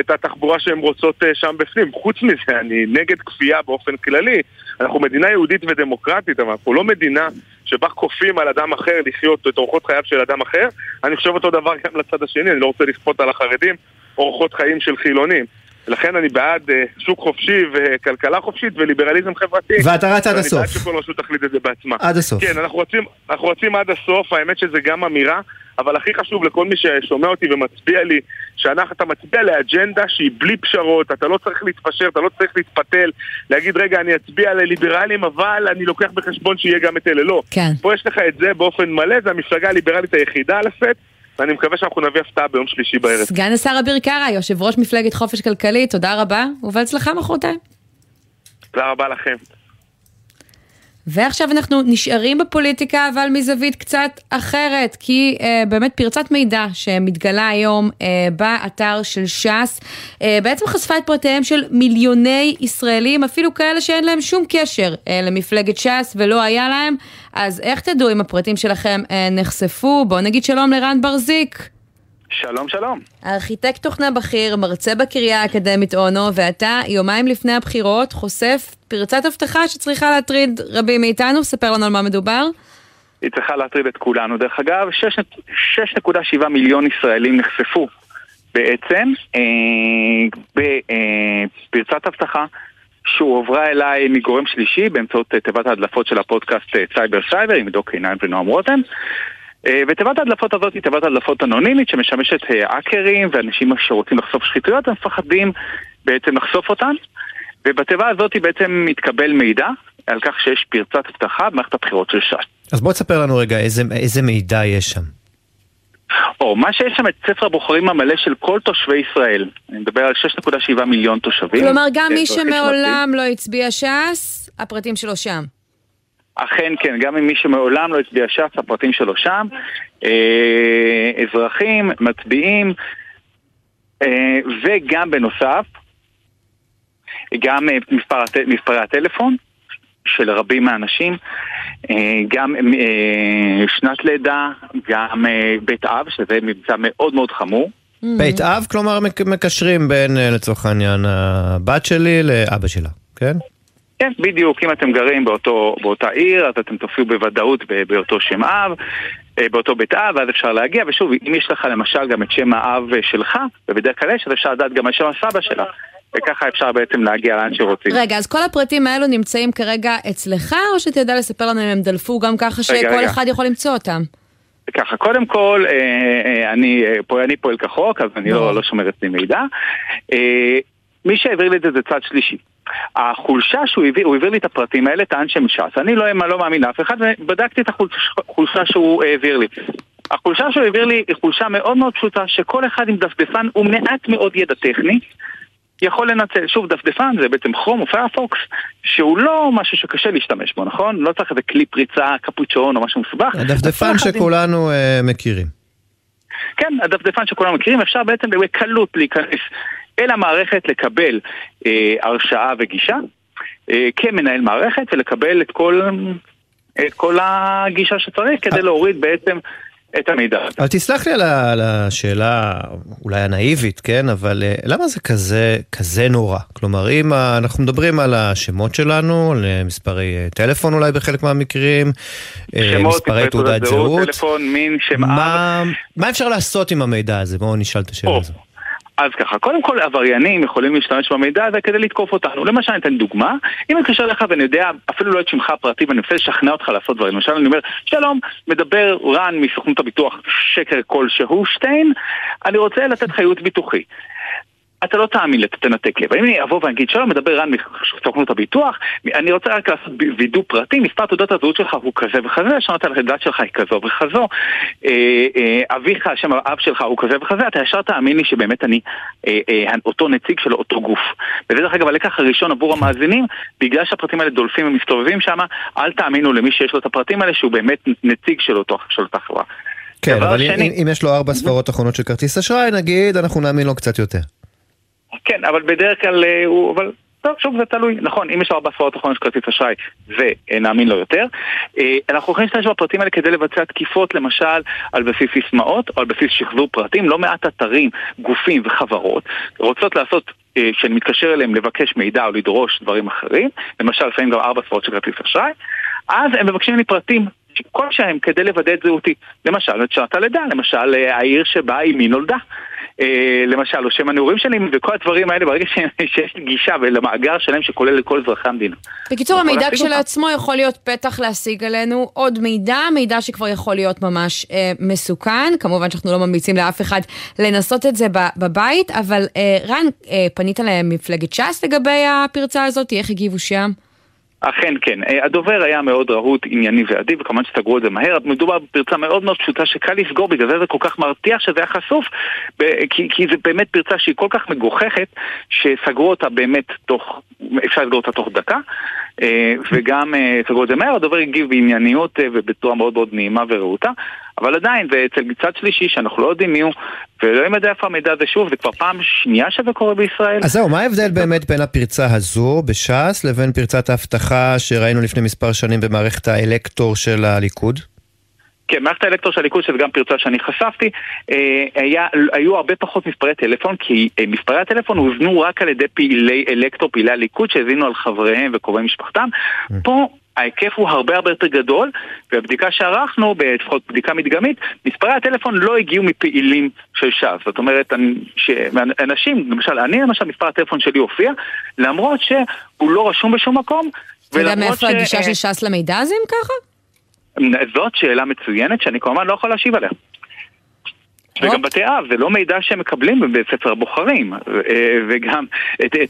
את התחבורה שהן רוצות אה, שם בפנים. חוץ מזה, אני נגד כפייה באופן כללי. אנחנו מדינה יהודית ודמוקרטית, אבל אנחנו לא מדינה שבה כופים על אדם אחר לחיות את אורחות חייו של אדם אחר. אני חושב אותו דבר גם לצד השני, אני לא רוצה לכפות על החרדים אורחות חיים של חילונים. לכן אני בעד אה, שוק חופשי וכלכלה חופשית וליברליזם חברתי. ואתה רץ עד הסוף. אני בעד שכל רשות תחליט את זה בעצמה. עד הסוף. כן, אנחנו רוצים, אנחנו רוצים עד הסוף, האמת שזה גם אמירה, אבל הכי חשוב לכל מי ששומע אותי ומצביע לי, שאתה מצביע לאג'נדה שהיא בלי פשרות, אתה לא צריך להתפשר, אתה לא צריך להתפתל, להגיד רגע אני אצביע לליברלים אבל אני לוקח בחשבון שיהיה גם את אלה, לא. כן. פה יש לך את זה באופן מלא, זה המפלגה הליברלית היחידה על הסט. ואני מקווה שאנחנו נביא הפתעה ביום שלישי בערב. סגן השר אביר קארה, יושב ראש מפלגת חופש כלכלי, תודה רבה, ובהצלחה מחרתיים. תודה רבה לכם. ועכשיו אנחנו נשארים בפוליטיקה, אבל מזווית קצת אחרת, כי אה, באמת פרצת מידע שמתגלה היום אה, באתר של ש"ס, אה, בעצם חשפה את פרטיהם של מיליוני ישראלים, אפילו כאלה שאין להם שום קשר אה, למפלגת ש"ס ולא היה להם, אז איך תדעו אם הפרטים שלכם אה, נחשפו? בואו נגיד שלום לרן ברזיק. שלום שלום. ארכיטקט תוכנה בכיר, מרצה בקריה האקדמית אונו, ואתה יומיים לפני הבחירות חושף פרצת הבטחה שצריכה להטריד רבים מאיתנו, ספר לנו על מה מדובר. היא צריכה להטריד את כולנו. דרך אגב, 6.7 מיליון ישראלים נחשפו בעצם אה, בפרצת אה, אבטחה שהועברה אליי מגורם שלישי באמצעות אה, תיבת ההדלפות של הפודקאסט אה, סייבר סייבר עם עידו קינן ונועם רותם. ותיבת ההדלפות הזאת היא תיבת הדלפות אנונימית שמשמשת האקרים ואנשים שרוצים לחשוף שחיתויות, הם מפחדים בעצם לחשוף אותן. ובתיבה הזאת בעצם מתקבל מידע על כך שיש פרצת אבטחה במערכת הבחירות של ש"ס. אז בוא תספר לנו רגע איזה, איזה מידע יש שם. או, מה שיש שם את ספר הבוחרים המלא של כל תושבי ישראל. אני מדבר על 6.7 מיליון תושבים. כלומר, גם מי שמעולם לא הצביע ש"ס, הפרטים שלו שם. אכן כן, גם מי שמעולם לא הצביע ש"ס, הפרטים שלו שם. אה, אזרחים, מצביעים, אה, וגם בנוסף, גם אה, מספר, מספרי הטלפון של רבים מהאנשים, אה, גם אה, שנת לידה, גם בית אב, שזה מבצע מאוד מאוד חמור. Mm. בית אב, כלומר מקשרים בין, לצורך העניין, הבת שלי לאבא שלה, כן? כן, בדיוק. אם אתם גרים באותו, באותה עיר, אז אתם תופיעו בוודאות באותו שם אב, באותו בית אב, ואז אפשר להגיע. ושוב, אם יש לך למשל גם את שם האב שלך, ובדרך כלל יש, אז אפשר לדעת גם על שם הסבא שלה. וככה אפשר בעצם להגיע לאן שרוצים. רגע, אז כל הפרטים האלו נמצאים כרגע אצלך, או שאתה יודע לספר לנו אם הם דלפו גם ככה שכל רגע. אחד יכול למצוא אותם? ככה, קודם כל, אה, אה, אני, אה, אני פועל כחוק, אז אני לא, לא שומר אצלי מידע. מי שהעביר לי את זה זה צד שלישי. החולשה שהוא העביר, הוא העביר לי את הפרטים האלה, טען שהם ש"ס. אני לא, לא מאמין לאף אחד, ובדקתי את החולשה שהוא העביר לי. החולשה שהוא העביר לי היא חולשה מאוד מאוד פשוטה, שכל אחד עם דפדפן ומעט מאוד ידע טכני, יכול לנצל, שוב דפדפן זה בעצם כרום או פיירפוקס שהוא לא משהו שקשה להשתמש בו, נכון? לא צריך איזה כלי פריצה, קפוצ'ון או משהו מסובך. הדפדפן שכולנו אה, מכירים. כן, הדפדפן שכולנו מכירים, אפשר בעצם בקלות להיכנס אל המערכת, לקבל אה, הרשאה וגישה אה, כמנהל מערכת ולקבל את כל, את כל הגישה שצריך כדי להוריד בעצם את המידע הזה. אבל תסלח לי על השאלה אולי הנאיבית, כן? אבל אה, למה זה כזה, כזה נורא? כלומר, אם אנחנו מדברים על השמות שלנו, על אה, מספרי אה, טלפון אולי בחלק מהמקרים, שמות, מספרי תעודת זהות, טלפון, מין, שם מה, מה אפשר לעשות עם המידע הזה? בואו נשאל את השאלה הזאת. אז ככה, קודם כל עבריינים יכולים להשתמש במידע הזה כדי לתקוף אותנו. למשל, אני אתן דוגמה, אם אני מתקשר אליך ואני יודע אפילו לא את שמך הפרטי ואני מנסה לשכנע אותך לעשות דברים. למשל, אני אומר, שלום, מדבר רן מסוכנות הביטוח שקר כלשהו, שטיין, אני רוצה לתת לך ייעוץ ביטוחי. אתה לא תאמין לתנתק לב. אם אני אבוא ואגיד, שלום, מדבר רן מסוכנות הביטוח, אני רוצה רק לעשות וידוא פרטי, מספר תעודת הזהות שלך הוא כזה וכזה, על הדת שלך היא כזו וכזו, אה, אה, אביך, שם האב שלך הוא כזה וכזה, אתה ישר תאמין לי שבאמת אני אה, אותו נציג של אותו גוף. וזה דרך אגב הלקח הראשון עבור המאזינים, בגלל שהפרטים האלה דולפים ומסתובבים שם, אל תאמינו למי שיש לו את הפרטים האלה שהוא באמת נציג של אותה חברה. כן, אבל שני... אם, אם יש לו ארבע ספרות אחרונות של כרטיס אשראי, נגיד, אנחנו נאמין לו קצת יותר. כן, אבל בדרך כלל אה, הוא, אבל טוב, שוב זה תלוי, נכון, אם יש לו ארבע ספרות אחרונות של כרטיס אשראי, ונאמין לו יותר. אה, אנחנו יכולים להשתמש בפרטים האלה כדי לבצע תקיפות, למשל, על בסיס סיסמאות, או על בסיס שחזור פרטים. לא מעט אתרים, גופים וחברות רוצות לעשות אה, שאני מתקשר אליהם לבקש מידע או לדרוש דברים אחרים, למשל לפעמים גם ארבע ספרות של כרטיס אשראי, אז הם מבקשים לי פרטים כלשהם כדי לוודא את זהותי. למשל, את שעת הלידה, למשל העיר שבה אימי נולדה. אה, למשל, או שם הנעורים שלי, וכל הדברים האלה, ברגע (laughs) שיש גישה ולמאגר שלם שכולל את כל אזרחי המדינה. בקיצור, המידע כשלעצמו יכול להיות פתח להשיג עלינו עוד מידע, מידע שכבר יכול להיות ממש אה, מסוכן. כמובן שאנחנו לא ממליצים לאף אחד לנסות את זה בבית, אבל אה, רן, אה, פנית למפלגת ש"ס לגבי הפרצה הזאת, איך הגיבו שם? אכן כן. אה, הדובר היה מאוד רהוט, ענייני ואדיב, וכמובן שסגרו את זה מהר. מדובר בפרצה מאוד מאוד פשוטה שקל לסגור, בגלל זה זה כל כך מרתיח שזה היה חשוף, כי, כי זה באמת פרצה שהיא כל כך מגוחכת, שסגרו אותה באמת תוך, אפשר לסגור אותה תוך דקה. אה, וגם אה, סגרו את זה מהר, הדובר הגיב בענייניות ובצורה מאוד מאוד נעימה ורהוטה. אבל עדיין, זה אצל מצד שלישי שאנחנו לא יודעים מי הוא, ולא יודעים איפה המידע הזה שוב, זה כבר פעם שנייה שזה קורה בישראל. אז זהו, מה ההבדל באמת בין הפרצה הזו בש"ס לבין פרצת האבטחה שראינו לפני מספר שנים במערכת האלקטור של הליכוד? כן, מערכת האלקטור של הליכוד, שזו גם פרצה שאני חשפתי, אה, היה, היו הרבה פחות מספרי טלפון, כי אה, מספרי הטלפון הוזנו רק על ידי פעילי אלקטור, פעילי הליכוד, שהזינו על חבריהם וקרובי משפחתם. Mm. פה ההיקף הוא הרבה הרבה יותר גדול, והבדיקה שערכנו, לפחות בדיקה מדגמית, מספרי הטלפון לא הגיעו מפעילים של ש"ס. זאת אומרת, אנשים, למשל, אני למשל, מספר הטלפון שלי הופיע, למרות שהוא לא רשום בשום מקום. אתה יודע מאיפה ש... הגישה של ש"ס למידע הזה אם ככה? זאת שאלה מצוינת שאני כמובן לא יכול להשיב עליה. וגם בתי אב, זה לא מידע שהם מקבלים בספר הבוחרים, אה, וגם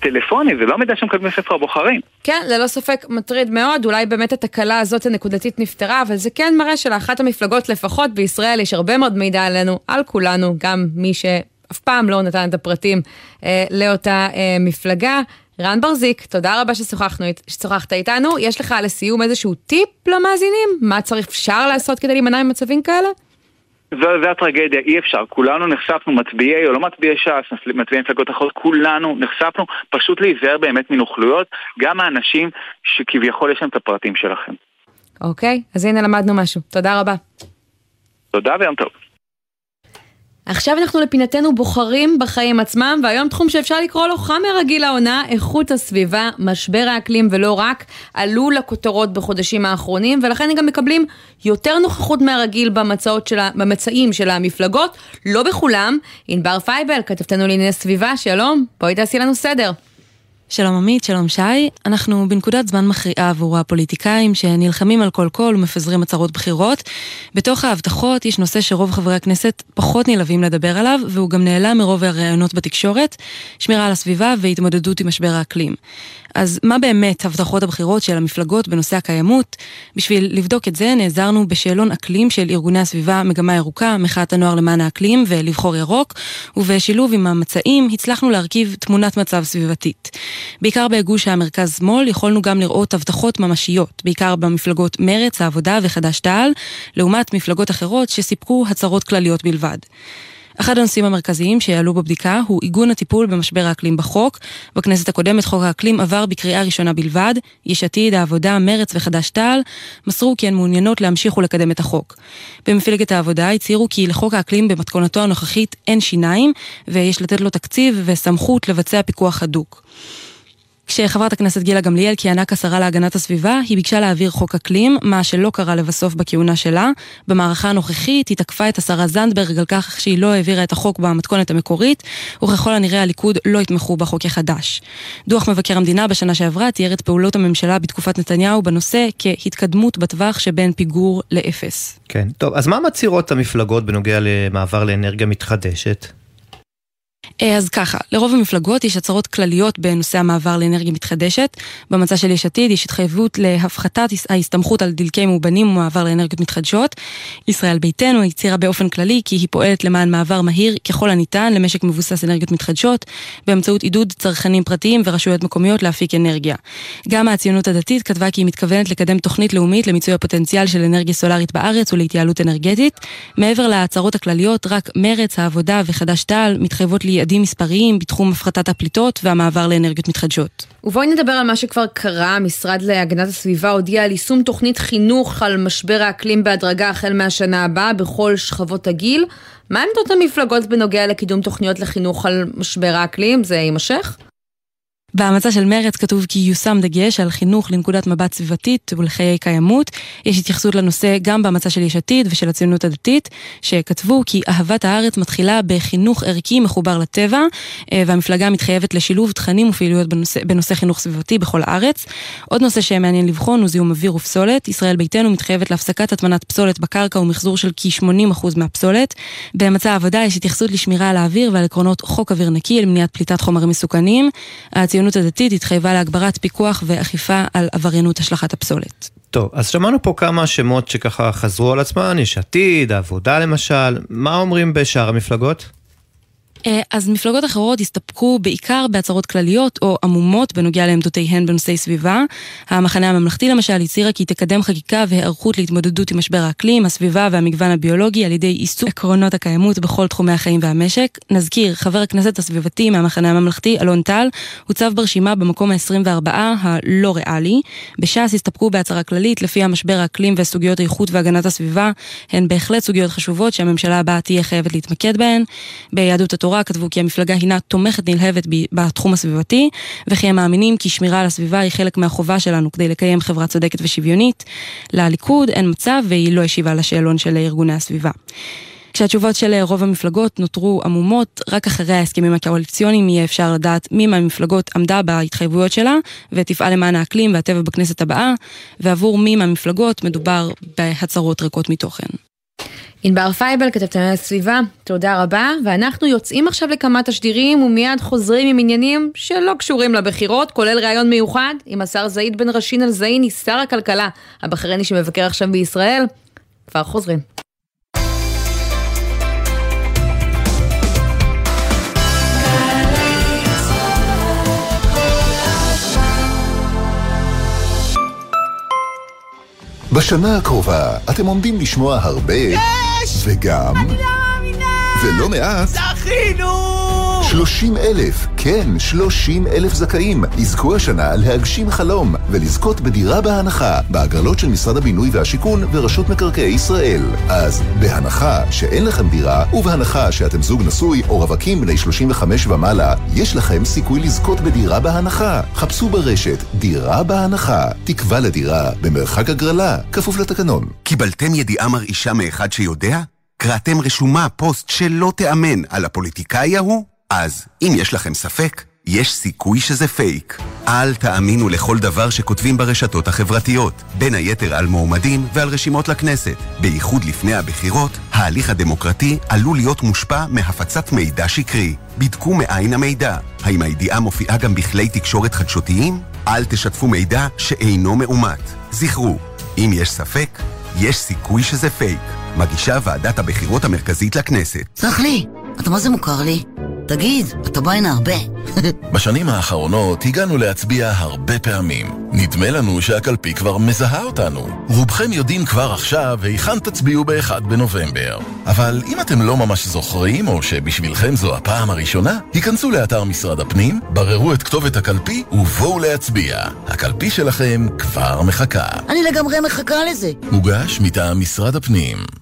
טלפוני, זה לא מידע שהם מקבלים בספר הבוחרים. כן, ללא ספק מטריד מאוד, אולי באמת התקלה הזאת הנקודתית נפתרה, אבל זה כן מראה שלאחת המפלגות לפחות בישראל יש הרבה מאוד מידע עלינו, על כולנו, גם מי שאף פעם לא נתן את הפרטים אה, לאותה אה, מפלגה. רן ברזיק, תודה רבה ששוחחנו, ששוחחת איתנו. יש לך לסיום איזשהו טיפ למאזינים? מה צריך אפשר לעשות כדי להימנע ממצבים כאלה? זה הטרגדיה, אי אפשר. כולנו נחשפנו, מצביעי או לא מצביעי ש"ס, מצביעי מפלגות אחרות, כולנו נחשפנו פשוט להיזהר באמת מנוכלויות, גם האנשים שכביכול יש להם את הפרטים שלכם. אוקיי, אז הנה למדנו משהו. תודה רבה. תודה ויום טוב. עכשיו אנחנו לפינתנו בוחרים בחיים עצמם, והיום תחום שאפשר לקרוא לו חמר רגיל העונה, איכות הסביבה, משבר האקלים ולא רק, עלו לכותרות בחודשים האחרונים, ולכן הם גם מקבלים יותר נוכחות מהרגיל במצעים במצעים של המפלגות, לא בכולם. ענבר פייבל, כתבתנו לענייני סביבה, שלום, בואי תעשי לנו סדר. שלום עמית, שלום שי. אנחנו בנקודת זמן מכריעה עבור הפוליטיקאים שנלחמים על כל קול ומפזרים הצהרות בחירות. בתוך ההבטחות יש נושא שרוב חברי הכנסת פחות נלהבים לדבר עליו, והוא גם נעלם מרוב הראיונות בתקשורת, שמירה על הסביבה והתמודדות עם משבר האקלים. אז מה באמת הבטחות הבחירות של המפלגות בנושא הקיימות? בשביל לבדוק את זה נעזרנו בשאלון אקלים של ארגוני הסביבה מגמה ירוקה, מחאת הנוער למען האקלים ולבחור ירוק, ובשילוב עם המצעים הצלחנו להרכיב תמונת מצב סביבתית. בעיקר בגוש המרכז-שמאל יכולנו גם לראות הבטחות ממשיות, בעיקר במפלגות מרצ, העבודה וחד"ש-תע"ל, לעומת מפלגות אחרות שסיפקו הצהרות כלליות בלבד. אחד הנושאים המרכזיים שיעלו בבדיקה הוא עיגון הטיפול במשבר האקלים בחוק. בכנסת הקודמת חוק האקלים עבר בקריאה ראשונה בלבד. יש עתיד, העבודה, מרץ וחד"ש-תע"ל מסרו כי הן מעוניינות להמשיך ולקדם את החוק. במפלגת העבודה הצהירו כי לחוק האקלים במתכונתו הנוכחית אין שיניים, ויש לתת לו תקציב וסמכות לבצע פיקוח הדוק. כשחברת הכנסת גילה גמליאל כיהנה כשרה להגנת הסביבה, היא ביקשה להעביר חוק אקלים, מה שלא קרה לבסוף בכהונה שלה. במערכה הנוכחית היא תקפה את השרה זנדברג על כך שהיא לא העבירה את החוק במתכונת המקורית, וככל הנראה הליכוד לא יתמכו בחוק החדש. דוח מבקר המדינה בשנה שעברה תיאר את פעולות הממשלה בתקופת נתניהו בנושא כהתקדמות בטווח שבין פיגור לאפס. כן, טוב, אז מה מצהירות המפלגות בנוגע למעבר לאנרגיה מתחדשת? אה, אז ככה, לרוב המפלגות יש הצהרות כלליות בנושא המעבר לאנרגיה מתחדשת. במצע של יש עתיד יש התחייבות להפחתת ההסתמכות על דלקי מאובנים ומעבר לאנרגיות מתחדשות. ישראל ביתנו הצהירה באופן כללי כי היא פועלת למען מעבר מהיר ככל הניתן למשק מבוסס אנרגיות מתחדשות, באמצעות עידוד צרכנים פרטיים ורשויות מקומיות להפיק אנרגיה. גם הציונות הדתית כתבה כי היא מתכוונת לקדם תוכנית לאומית למיצוי הפוטנציאל של אנרגיה סולארית בארץ ולהתייעלות אנרגטית. מעבר להצהרות הכלליות, רק מרץ, העבודה וחד"ש-תע"ל ליעדים מספריים בתחום הפחתת הפליטות והמעבר לאנרגיות מתחדשות. ובואי נדבר על מה שכבר קרה, המשרד להגנת הסביבה הודיע על יישום תוכנית חינוך על משבר האקלים בהדרגה החל מהשנה הבאה בכל שכבות הגיל. מה עמדות המפלגות בנוגע לקידום תוכניות לחינוך על משבר האקלים? זה יימשך? בהמצע של מרץ כתוב כי יושם דגש על חינוך לנקודת מבט סביבתית ולחיי קיימות. יש התייחסות לנושא גם בהמצע של יש עתיד ושל הציונות הדתית, שכתבו כי אהבת הארץ מתחילה בחינוך ערכי מחובר לטבע, אה, והמפלגה מתחייבת לשילוב תכנים ופעילויות בנושא, בנושא חינוך סביבתי בכל הארץ. עוד נושא שמעניין לבחון הוא זיהום אוויר ופסולת. ישראל ביתנו מתחייבת להפסקת הטמנת פסולת בקרקע ומחזור של כ-80% מהפסולת. במצע העבודה יש התייחסות לשמירה על האוויר ועל עקרונות חוק אוויר נקי למניעת פליטת חומרים מסוכנים. הציונות הדתית התחייבה להגברת פיקוח ואכיפה על עבריינות השלכת הפסולת. טוב, אז שמענו פה כמה שמות שככה חזרו על עצמן, יש עתיד, העבודה למשל, מה אומרים בשאר המפלגות? אה, אז מפלגות אחרות הסתפקו בעיקר בהצהרות כלליות או עמומות בנוגע לעמדותיהן בנושאי סביבה. המחנה הממלכתי למשל הצהירה כי תקדם חקיקה והיערכות להתמודדות עם משבר האקלים, הסביבה והמגוון הביולוגי על ידי עיסוק עקרונות הקיימות בכל תחומי החיים והמשק. נזכיר, חבר הכנסת הסביבתי מהמחנה הממלכתי, אלון טל, הוצב ברשימה במקום ה-24 הלא ריאלי. בש"ס הסתפקו בהצהרה כללית לפיה משבר האקלים וסוגיות איכות והגנת הסביבה הן בהחלט סוגיות חשובות שהממשלה הבאה תהיה חייבת להתמקד בהן. ביהדות כתבו כי המפלגה הינה תומכת נלהבת בתחום הסביבתי, וכי הם מאמינים כי שמירה על הסביבה היא חלק מהחובה שלנו כדי לקיים חברה צודקת ושוויונית. לליכוד אין מצב והיא לא השיבה לשאלון של ארגוני הסביבה. כשהתשובות של רוב המפלגות נותרו עמומות, רק אחרי ההסכמים הקואליציוניים יהיה אפשר לדעת מי מהמפלגות עמדה בהתחייבויות שלה ותפעל למען האקלים והטבע בכנסת הבאה, ועבור מי מהמפלגות מדובר בהצהרות ריקות מתוכן. ענבר פייבל, כתבת על הסביבה, תודה רבה, ואנחנו יוצאים עכשיו לכמה תשדירים ומיד חוזרים עם עניינים שלא קשורים לבחירות, כולל ראיון מיוחד עם השר זעיד בן רשין אל זעיני, שר הכלכלה הבחרייני שמבקר עכשיו בישראל. כבר חוזרים. בשנה הקרובה אתם עומדים לשמוע הרבה... יש! וגם... אני לא מאמינה! ולא מעט... זכינו! 30 אלף, כן, 30 אלף זכאים, יזכו השנה להגשים חלום ולזכות בדירה בהנחה בהגרלות של משרד הבינוי והשיכון ורשות מקרקעי ישראל. אז בהנחה שאין לכם דירה ובהנחה שאתם זוג נשוי או רווקים בני 35 ומעלה, יש לכם סיכוי לזכות בדירה בהנחה. חפשו ברשת דירה בהנחה, תקווה לדירה במרחק הגרלה, כפוף לתקנון. קיבלתם ידיעה מרעישה מאחד שיודע? קראתם רשומה, פוסט שלא תיאמן על הפוליטיקאי ההוא? אז, אם יש לכם ספק, יש סיכוי שזה פייק. אל תאמינו לכל דבר שכותבים ברשתות החברתיות, בין היתר על מועמדים ועל רשימות לכנסת. בייחוד לפני הבחירות, ההליך הדמוקרטי עלול להיות מושפע מהפצת מידע שקרי. בדקו מאין המידע. האם הידיעה מופיעה גם בכלי תקשורת חדשותיים? אל תשתפו מידע שאינו מאומת. זכרו, אם יש ספק, יש סיכוי שזה פייק. מגישה ועדת הבחירות המרכזית לכנסת. סלח לי, אתה מה זה מוכר לי? תגיד, אתה בא הנה הרבה. (laughs) בשנים האחרונות הגענו להצביע הרבה פעמים. נדמה לנו שהקלפי כבר מזהה אותנו. רובכם יודעים כבר עכשיו היכן תצביעו ב-1 בנובמבר. אבל אם אתם לא ממש זוכרים, או שבשבילכם זו הפעם הראשונה, היכנסו לאתר משרד הפנים, בררו את כתובת הקלפי ובואו להצביע. הקלפי שלכם כבר מחכה. אני לגמרי מחכה לזה. מוגש מטעם משרד הפנים.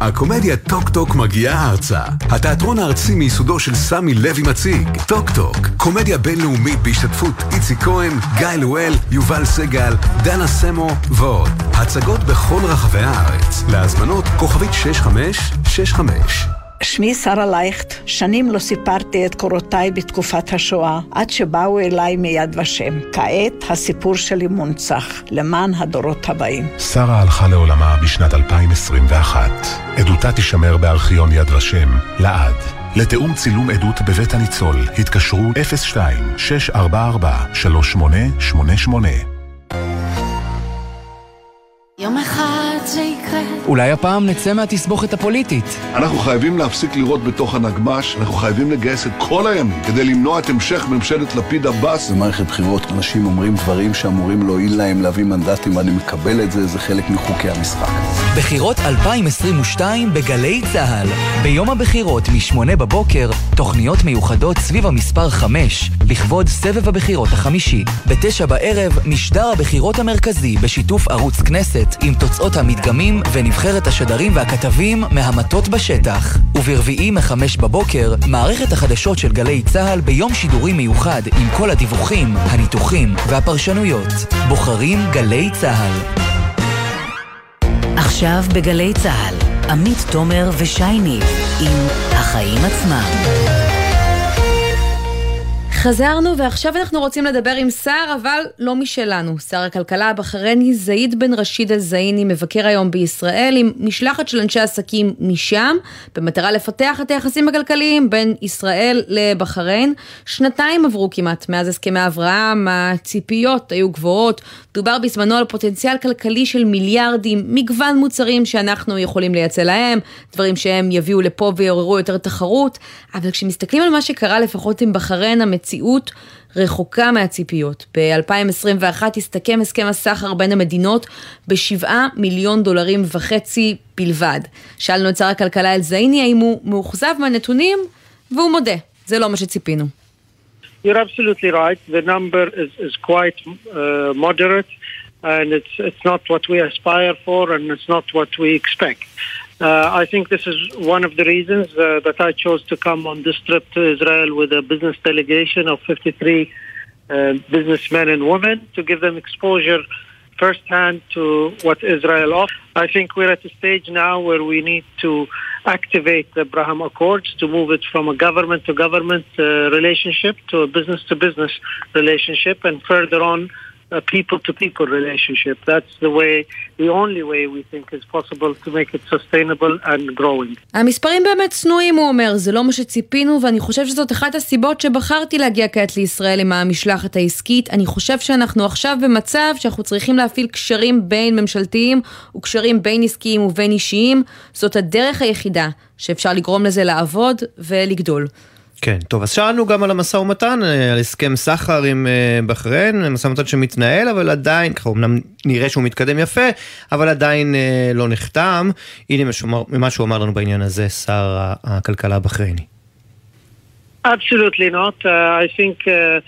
הקומדיה טוק טוק מגיעה ארצה. התיאטרון הארצי מיסודו של סמי לוי מציג, טוק טוק, קומדיה בינלאומית בהשתתפות איציק כהן, גיא לואל, יובל סגל, דנה סמו ועוד. הצגות בכל רחבי הארץ. להזמנות כוכבית 6565 שמי שרה לייכט, שנים לא סיפרתי את קורותיי בתקופת השואה, עד שבאו אליי מיד ושם. כעת הסיפור שלי מונצח, למען הדורות הבאים. שרה הלכה לעולמה בשנת 2021. עדותה תישמר בארכיון יד ושם, לעד. לתיאום צילום עדות בבית הניצול, התקשרו 02-644-3888. יום אחד זה יקרה. אולי הפעם נצא מהתסבוכת הפוליטית. אנחנו חייבים להפסיק לראות בתוך הנגמ"ש, אנחנו חייבים לגייס את כל הימין כדי למנוע את המשך ממשלת לפיד עבאס. במערכת בחירות אנשים אומרים דברים שאמורים להועיל להם להביא מנדטים, ואני מקבל את זה, זה חלק מחוקי המשחק. בחירות 2022 בגלי צה"ל. ביום הבחירות מ-8 בבוקר, תוכניות מיוחדות סביב המספר 5, לכבוד סבב הבחירות החמישי. ב-9 בערב, משדר הבחירות המרכזי בשיתוף ערוץ כנסת, עם תוצאות המדגמים ונבחרת השדרים והכתבים מהמטות בשטח. וברביעי מ-5 בבוקר, מערכת החדשות של גלי צה"ל ביום שידורי מיוחד עם כל הדיווחים, הניתוחים והפרשנויות. בוחרים גלי צה"ל. עכשיו בגלי צה"ל, עמית תומר ושי ניב עם החיים עצמם. חזרנו ועכשיו אנחנו רוצים לדבר עם שר, אבל לא משלנו. שר הכלכלה הבחרני זעיד בן רשיד אל-זעיני מבקר היום בישראל עם משלחת של אנשי עסקים משם, במטרה לפתח את היחסים הכלכליים בין ישראל לבחריין. שנתיים עברו כמעט מאז הסכמי אברהם, הציפיות היו גבוהות, דובר בזמנו על פוטנציאל כלכלי של מיליארדים, מגוון מוצרים שאנחנו יכולים לייצא להם, דברים שהם יביאו לפה ויעוררו יותר תחרות, אבל כשמסתכלים על מה שקרה לפחות עם בחריין, המציאות רחוקה מהציפיות. ב-2021 הסתכם הסכם הסחר בין המדינות בשבעה מיליון דולרים וחצי בלבד. שאלנו את שר הכלכלה אל-זעיני האם הוא מאוכזב מהנתונים, והוא מודה, זה לא מה שציפינו. You're absolutely right. The number is, is quite uh, moderate, and it's it's not what we aspire for, and it's not what we expect. Uh, I think this is one of the reasons uh, that I chose to come on this trip to Israel with a business delegation of 53 uh, businessmen and women to give them exposure firsthand to what Israel offers. I think we're at a stage now where we need to activate the Abraham Accords to move it from a government to government uh, relationship to a business to business relationship and further on a people to people relationship. That's the way, the only way we think is possible to make it sustainable and growing. המספרים באמת צנועים, הוא אומר, זה לא מה שציפינו, ואני חושב שזאת אחת הסיבות שבחרתי להגיע כעת לישראל עם המשלחת העסקית. אני חושב שאנחנו עכשיו במצב שאנחנו צריכים להפעיל קשרים בין ממשלתיים וקשרים בין עסקיים ובין אישיים. זאת הדרך היחידה שאפשר לגרום לזה לעבוד ולגדול. כן, טוב, אז שאלנו גם על המשא ומתן, אה, על הסכם סחר עם אה, בחריין, משא ומתן שמתנהל, אבל עדיין, ככה אמנם נראה שהוא מתקדם יפה, אבל עדיין אה, לא נחתם. הנה ממה שהוא אמר לנו בעניין הזה, שר הכלכלה הבחרייני. Absolutely not. Uh, I think Uh,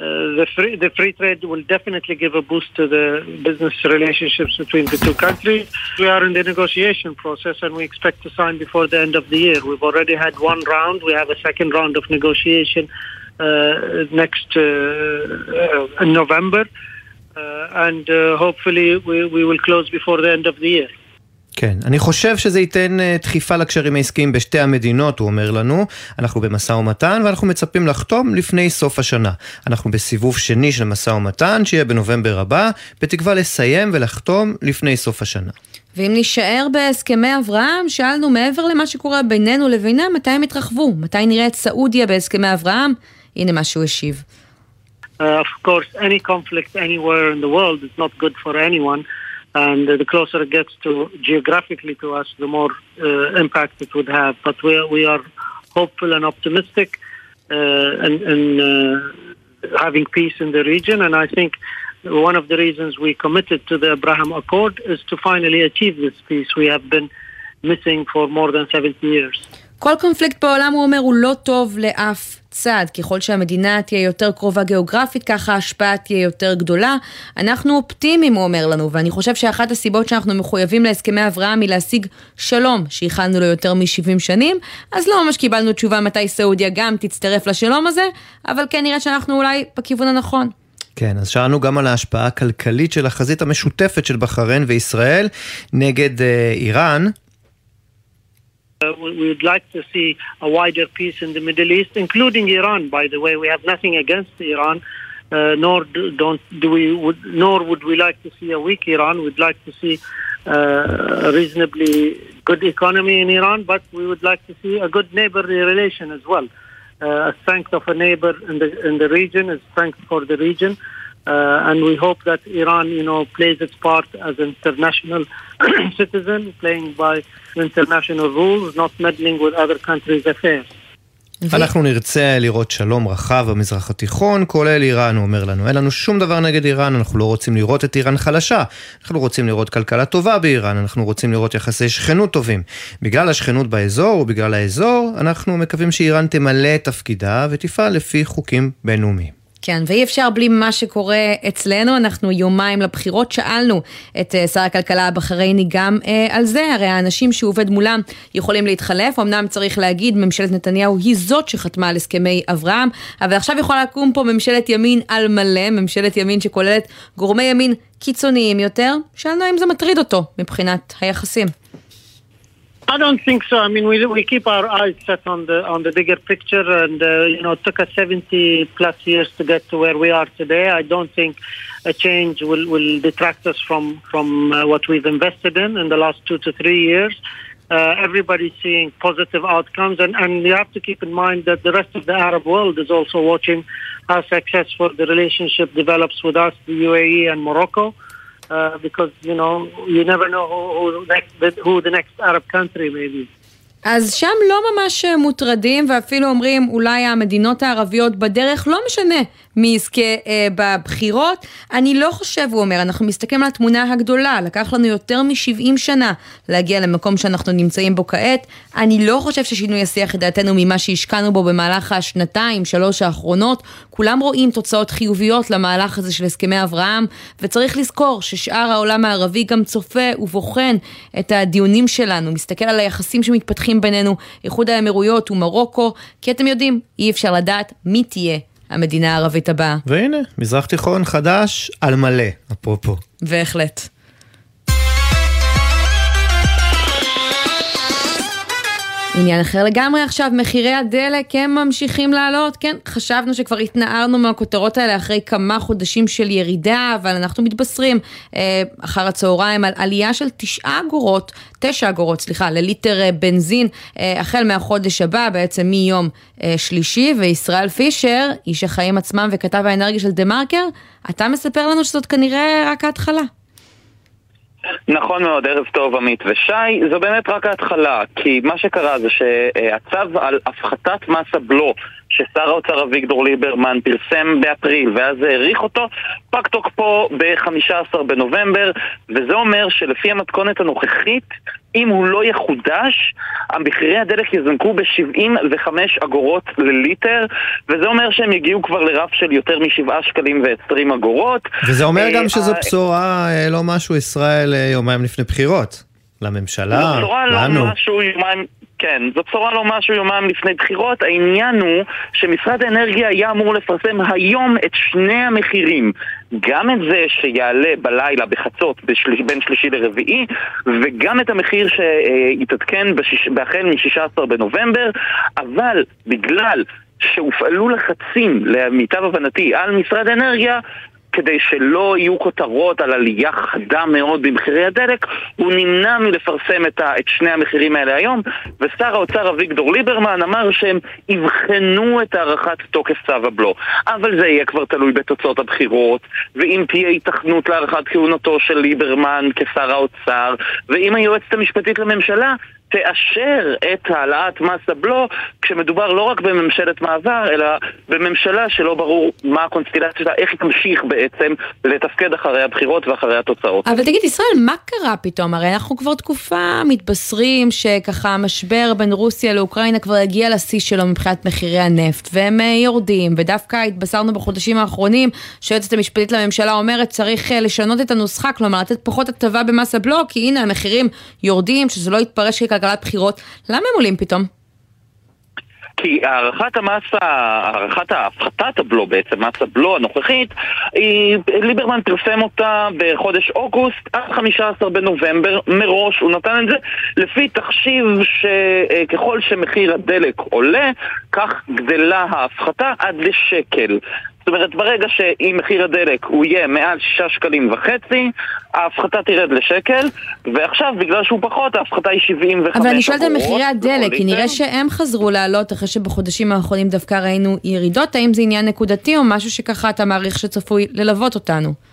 the free the free trade will definitely give a boost to the business relationships between the two countries. We are in the negotiation process and we expect to sign before the end of the year. We've already had one round. We have a second round of negotiation uh, next uh, uh in November, uh, and hopefully we, we will close before the end of the year. כן, אני חושב שזה ייתן uh, דחיפה לקשרים העסקיים בשתי המדינות, הוא אומר לנו. אנחנו במשא ומתן ואנחנו מצפים לחתום לפני סוף השנה. אנחנו בסיבוב שני של משא ומתן, שיהיה בנובמבר הבא, בתקווה לסיים ולחתום לפני סוף השנה. ואם נישאר בהסכמי אברהם, שאלנו מעבר למה שקורה בינינו לבינם, מתי הם יתרחבו? מתי נראה את סעודיה בהסכמי אברהם? הנה מה שהוא השיב. Uh, of course, any conflict anywhere in the world is not good for anyone. And the closer it gets to geographically to us, the more uh, impact it would have. But we are, we are hopeful and optimistic uh, and uh, having peace in the region. And I think one of the reasons we committed to the Abraham Accord is to finally achieve this peace we have been missing for more than 70 years. כל קונפליקט בעולם, הוא אומר, הוא לא טוב לאף צד. ככל שהמדינה תהיה יותר קרובה גיאוגרפית, ככה ההשפעה תהיה יותר גדולה. אנחנו אופטימיים, הוא אומר לנו, ואני חושב שאחת הסיבות שאנחנו מחויבים להסכמי אברהם היא להשיג שלום, שייחלנו לו יותר מ-70 שנים, אז לא ממש קיבלנו תשובה מתי סעודיה גם תצטרף לשלום הזה, אבל כן נראה שאנחנו אולי בכיוון הנכון. כן, אז שאלנו גם על ההשפעה הכלכלית של החזית המשותפת של בחריין וישראל נגד אה, איראן. Uh, we would like to see a wider peace in the Middle East, including Iran. By the way, we have nothing against Iran, uh, nor do, don't do we. Would, nor would we like to see a weak Iran. We'd like to see uh, a reasonably good economy in Iran, but we would like to see a good neighborly relation as well. Uh, a strength of a neighbor in the in the region is strength for the region. Uh, and we hope that Iran, you know, plays its part as an international (coughs) citizen, playing by international rules, not meddling with other countries' affairs. אנחנו נרצה לראות שלום רחב במזרח התיכון, כולל איראן, הוא אומר לנו. אין לנו שום דבר נגד איראן, אנחנו לא רוצים לראות את איראן חלשה. אנחנו רוצים לראות כלכלה טובה באיראן, אנחנו רוצים לראות יחסי שכנות טובים. בגלל השכנות באזור ובגלל האזור, אנחנו מקווים שאיראן תמלא את תפקידה ותפעל לפי חוקים בינלאומיים. כן, ואי אפשר בלי מה שקורה אצלנו, אנחנו יומיים לבחירות, שאלנו את אה, שר הכלכלה הבחרייני גם אה, על זה, הרי האנשים שהוא עובד מולם יכולים להתחלף, אמנם צריך להגיד, ממשלת נתניהו היא זאת שחתמה על הסכמי אברהם, אבל עכשיו יכולה לקום פה ממשלת ימין על מלא, ממשלת ימין שכוללת גורמי ימין קיצוניים יותר, שאלנו אם זה מטריד אותו מבחינת היחסים. I don't think so. I mean, we we keep our eyes set on the on the bigger picture, and uh, you know, it took us 70 plus years to get to where we are today. I don't think a change will will detract us from from uh, what we've invested in in the last two to three years. Uh, everybody's seeing positive outcomes, and, and you have to keep in mind that the rest of the Arab world is also watching how successful the relationship develops with us, the UAE and Morocco. Uh, because you know you never know who, who, next, who the next Arab country may be. אז שם לא ממש מוטרדים ואפילו אומרים אולי המדינות הערביות בדרך, לא משנה מי יזכה אה, בבחירות. אני לא חושב, הוא אומר, אנחנו מסתכלים על התמונה הגדולה, לקח לנו יותר מ-70 שנה להגיע למקום שאנחנו נמצאים בו כעת. אני לא חושב ששינוי יסיח את דעתנו ממה שהשקענו בו במהלך השנתיים, שלוש האחרונות. כולם רואים תוצאות חיוביות למהלך הזה של הסכמי אברהם, וצריך לזכור ששאר העולם הערבי גם צופה ובוחן את הדיונים שלנו, מסתכל על היחסים שמתפתחים בינינו, איחוד האמירויות ומרוקו, כי אתם יודעים, אי אפשר לדעת מי תהיה המדינה הערבית הבאה. והנה, מזרח תיכון חדש על מלא, אפרופו. בהחלט. עניין אחר לגמרי עכשיו, מחירי הדלק הם ממשיכים לעלות, כן, חשבנו שכבר התנערנו מהכותרות האלה אחרי כמה חודשים של ירידה, אבל אנחנו מתבשרים אה, אחר הצהריים על עלייה של תשעה אגורות, תשע אגורות, סליחה, לליטר אה, בנזין, אה, החל מהחודש הבא, בעצם מיום אה, שלישי, וישראל פישר, איש החיים עצמם וכתב האנרגיה של דה מרקר, אתה מספר לנו שזאת כנראה רק ההתחלה. נכון מאוד, ערב טוב עמית ושי, זו באמת רק ההתחלה, כי מה שקרה זה שהצו על הפחתת מס הבלו ששר האוצר אביגדור ליברמן פרסם באפריל ואז האריך אותו, פג תוקפו ב-15 בנובמבר, וזה אומר שלפי המתכונת הנוכחית, אם הוא לא יחודש, המחירי הדלק יזנקו ב-75 אגורות לליטר, וזה אומר שהם יגיעו כבר לרף של יותר מ-7 שקלים ו-20 אגורות. וזה אומר גם שזו בשורה, אה, לא משהו ישראל אה, יומיים לפני בחירות. לממשלה, לנו. זו בשורה לא משהו יומיים... כן, זו בשורה לא משהו יומיים לפני בחירות, העניין הוא שמשרד האנרגיה היה אמור לפרסם היום את שני המחירים. גם את זה שיעלה בלילה בחצות בשל... בין שלישי לרביעי וגם את המחיר שיתעדכן בשיש... החל מ-16 בנובמבר. אבל בגלל שהופעלו לחצים, למיטב הבנתי, על משרד האנרגיה, כדי שלא יהיו כותרות על עלייה חדה מאוד במחירי הדלק, הוא נמנע מלפרסם את, ה, את שני המחירים האלה היום, ושר האוצר אביגדור ליברמן אמר שהם יבחנו את הארכת תוקף צו הבלו. אבל זה יהיה כבר תלוי בתוצאות הבחירות, ואם תהיה היתכנות להארכת כהונתו של ליברמן כשר האוצר, ואם היועצת המשפטית לממשלה תאשר את העלאת מס הבלו כשמדובר לא רק בממשלת מעבר, אלא בממשלה שלא ברור מה הקונסטילציה שלה, איך היא תמשיך בעצם לתפקד אחרי הבחירות ואחרי התוצאות. אבל תגיד, ישראל, מה קרה פתאום? הרי אנחנו כבר תקופה מתבשרים שככה המשבר בין רוסיה לאוקראינה כבר הגיע לשיא שלו מבחינת מחירי הנפט, והם אה, יורדים, ודווקא התבשרנו בחודשים האחרונים שהיועצת המשפטית לממשלה אומרת צריך אה, לשנות את הנוסחה, כלומר לתת פחות הטבה במס הבלו, כי הנה המחירים יורדים, שזה לא יתפרש ככלכלה כלכלת בחירות, למה הם עולים פתאום? כי הערכת המס, הערכת הפחתת הבלו בעצם, מס הבלו הנוכחית, היא, ליברמן פרסם אותה בחודש אוגוסט עד 15 בנובמבר מראש, הוא נתן את זה לפי תחשיב שככל שמחיר הדלק עולה, כך גדלה ההפחתה עד לשקל. אומרת, ברגע שאם מחיר הדלק הוא יהיה מעל 6 שקלים וחצי, ההפחתה תרד לשקל, ועכשיו בגלל שהוא פחות, ההפחתה היא 75 אגורות. אבל אני שואלת על מחירי הדלק, כי. נראה שהם חזרו לעלות אחרי שבחודשים האחרונים דווקא ראינו ירידות, האם זה עניין נקודתי או משהו שככה אתה מעריך שצפוי ללוות אותנו?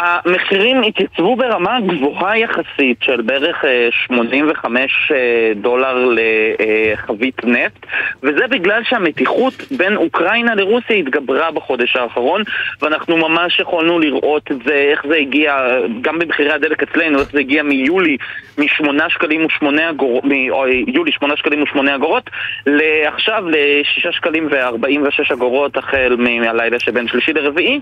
המחירים התייצבו ברמה גבוהה יחסית של בערך אה, 85 אה, דולר לחבית נפט וזה בגלל שהמתיחות בין אוקראינה לרוסיה התגברה בחודש האחרון ואנחנו ממש יכולנו לראות את זה, איך זה הגיע, גם במחירי הדלק אצלנו, איך זה הגיע מיולי מ-8 שקלים ו-8 אגורות, מיולי 8 שקלים ו-8 אגורות לעכשיו ל-6 שקלים ו-46 אגורות החל מהלילה שבין שלישי לרביעי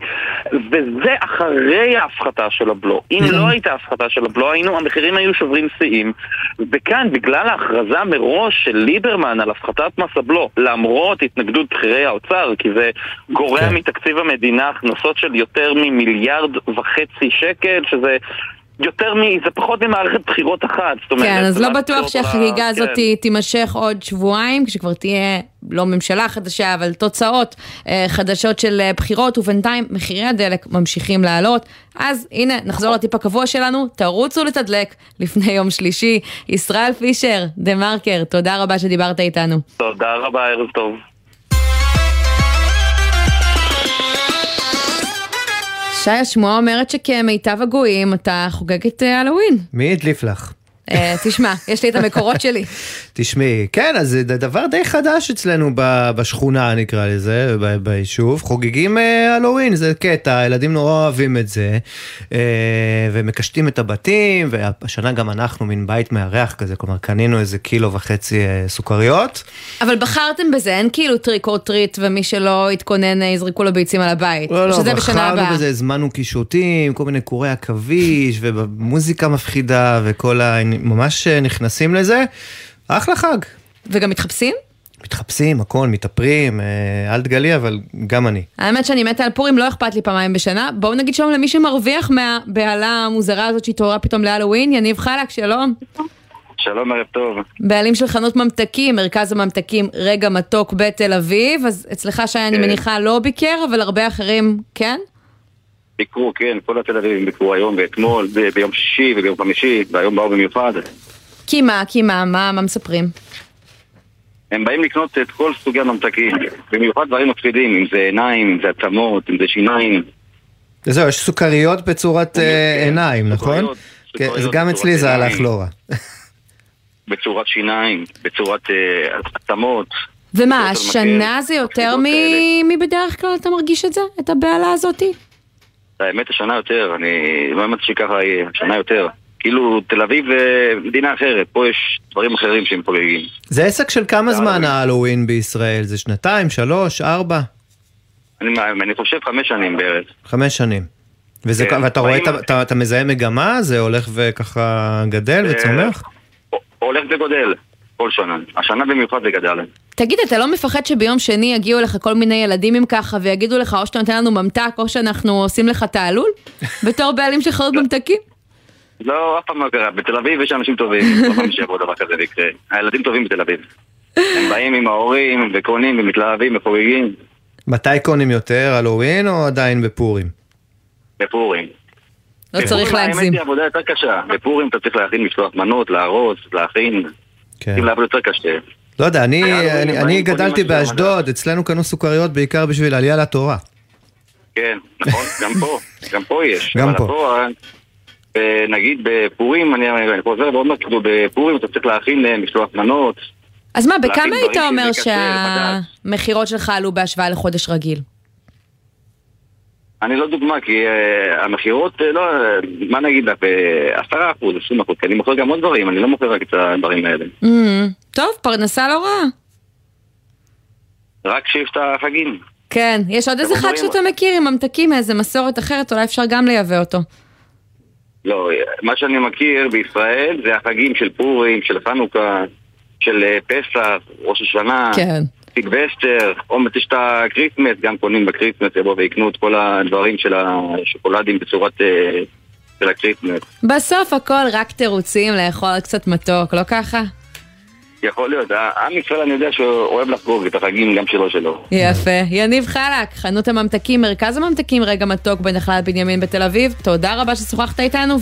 וזה אחרי ההפחתה של הבלו. אם לא הייתה הפחתה של הבלו, היינו, המחירים היו שוברים שיאים. וכאן, בגלל ההכרזה מראש של ליברמן על הפחתת מס הבלו, למרות התנגדות בכירי האוצר, כי זה גורע מתקציב המדינה הכנסות של יותר ממיליארד וחצי שקל, שזה... יותר מ... זה פחות ממערכת בחירות אחת, זאת אומרת... כן, אז לא בטוח שהחגיגה ה- הזאת כן. תימשך עוד שבועיים, כשכבר תהיה לא ממשלה חדשה, אבל תוצאות אה, חדשות של אה, בחירות, ובינתיים מחירי הדלק ממשיכים לעלות. אז הנה, נחזור לטיפ הקבוע שלנו, תרוצו לתדלק לפני יום שלישי. ישראל פישר, דה מרקר, תודה רבה שדיברת איתנו. תודה רבה, ערב טוב. שי, השמועה אומרת שכמיטב הגויים אתה חוגג את הלואוין. מי הדליף לך? אה, תשמע, יש לי את המקורות שלי. (laughs) תשמעי, כן, אז זה דבר די חדש אצלנו ב- בשכונה, נקרא לזה, ב- ביישוב. חוגגים אה, הלואוין, זה קטע, הילדים נורא אוהבים את זה, אה, ומקשטים את הבתים, והשנה גם אנחנו מין בית מארח כזה, כלומר קנינו איזה קילו וחצי אה, סוכריות. אבל בחרתם בזה, אין כאילו trick or treat, ומי שלא יתכונן אה, יזרקו לו ביצים על הבית. לא, לא, שזה בשנה בחרנו הבאה. בזה, הזמנו קישוטים, כל מיני קורי עכביש, ומוזיקה מפחידה, וכל ה... ממש אה, נכנסים לזה. אחלה חג. וגם מתחפשים? מתחפשים, הכל, מתאפרים, אה, אל תגלי, אבל גם אני. האמת שאני מתה על פורים, לא אכפת לי פעמיים בשנה. בואו נגיד שלום למי שמרוויח מהבהלה המוזרה הזאת שהתעוררה פתאום להלואוין, יניב חלק, שלום. שלום, ערב טוב. בעלים של חנות ממתקים, מרכז הממתקים רגע מתוק בתל אביב, אז אצלך שי אני כן. מניחה לא ביקר, אבל הרבה אחרים כן? ביקרו, כן, כל התל אביבים ביקרו היום ואתמול, ביום שישי וביום חמישי, והיום באו במיוחד. כי מה, כי מה, מה, מה מספרים? הם באים לקנות את כל סוגי הממתקים, במיוחד דברים מפחידים, אם זה עיניים, אם זה עצמות, אם זה שיניים. זהו, יש סוכריות בצורת אה, עיניים, נכון? כן, אז סוכריות גם אצלי זה הלך. לא רע. בצורת שיניים, בצורת אה, עצמות. ומה, השנה זה יותר מבדרך כלל אתה מרגיש את זה? את הבהלה הזאתי? האמת, השנה יותר, אני לא האמנתי שככה יהיה, השנה יותר. כאילו, תל אביב אה, מדינה אחרת, פה יש דברים אחרים שהם חוגגים. זה עסק של כמה זמן ההלואוין בישראל? זה שנתיים, שלוש, ארבע? אני, אני חושב חמש שנים בערך. חמש שנים. וזה, כן, ואתה רואה, באים- את ה- אתה, אתה מזהה מגמה? זה הולך וככה גדל אה, וצומח? הולך וגודל כל שנה. השנה במיוחד זה גדל. תגיד, אתה לא מפחד שביום שני יגיעו לך כל מיני ילדים עם ככה ויגידו לך או שאתה נותן לנו ממתק או שאנחנו עושים לך תעלול? (laughs) בתור בעלים של חנות ממתקים? לא, אף פעם לא קרה. בתל אביב יש אנשים טובים, (laughs) לא פעם שיבוא דבר כזה ויקרה. הילדים טובים בתל אביב. הם באים עם ההורים וקונים ומתלהבים וחוגגים מתי קונים יותר, הלואוין או עדיין בפורים? בפורים. לא צריך להגזים. האמת היא עבודה יותר קשה. בפורים אתה צריך להכין משלוח מנות, לארוז, להכין. כן. צריכים לעבוד יותר קשה. לא יודע, אני, אני, אני גדלתי באשדוד, אצלנו קנו סוכריות בעיקר בשביל עלייה לתורה. כן, נכון, גם פה, גם פה יש. גם פה. פה, אה, נגיד בפורים, אני אני חוזר ואומר, כאילו בפורים אתה צריך להכין אה, משלוח מנות. אז מה, בכמה היית אומר. שהמכירות שלך עלו בהשוואה לחודש רגיל? אני לא דוגמה, כי uh, המכירות, uh, לא, מה נגיד לך, בעשרה אחוז, עשרים אחוז, כי אני מוכר גם עוד דברים, אני לא מוכר רק את הדברים האלה. Mm, טוב, פרנסה לא רעה. רק שיש את החגים. כן, יש עוד איזה חג שאתה מכיר עם ממתקים מאיזה מסורת אחרת, אולי אפשר גם לייבא אותו. לא, מה שאני מכיר בישראל זה החגים של פורים, של חנוכה, של אה, פסח, ראש השנה. כן. סילבסטר, או יש את ה Christmas, גם קונים ב Christmas, יבואו ויקנו את כל הדברים של השוקולדים בצורת אה, של ה Christmas. בסוף הכל רק תירוצים לאכול קצת מתוק, לא ככה? יכול להיות. עם ישראל אני יודע שהוא אוהב לחגוג את החגים גם שלו שלו. יפה. יניב חלק, חנות הממתקים, מרכז הממתקים, רגע מתוק בנחלת בנימין בתל אביב. תודה רבה ששוחחת איתנו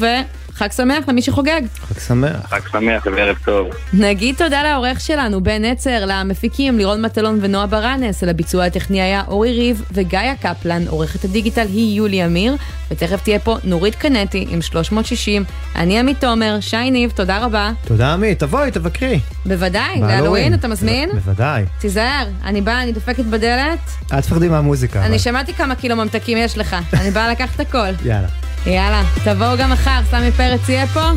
וחג שמח למי שחוגג. חג שמח. חג שמח וערב טוב. נגיד תודה לעורך שלנו, בן נצר, למפיקים לירון מטלון ונועה ברנס, לביצוע הטכני היה אורי ריב וגיא קפלן, עורכת הדיגיטל היא יולי אמיר, ותכף תהיה פה נורית קנטי עם 360. אני עמית תומר, שי ניב, תודה רבה. תודה עמית, תבואי, תבקרי. בוודאי, להלואוין אתה מזמין? בוודאי. תיזהר, אני באה, אני דופקת בדלת. אל תפחדי מהמוזיקה. אני. שמעתי כמה קילו ממתקים יש לך, אני באה לקחת הכל. יאללה. יאללה, תבואו גם מחר, סמי פרץ יהיה פה.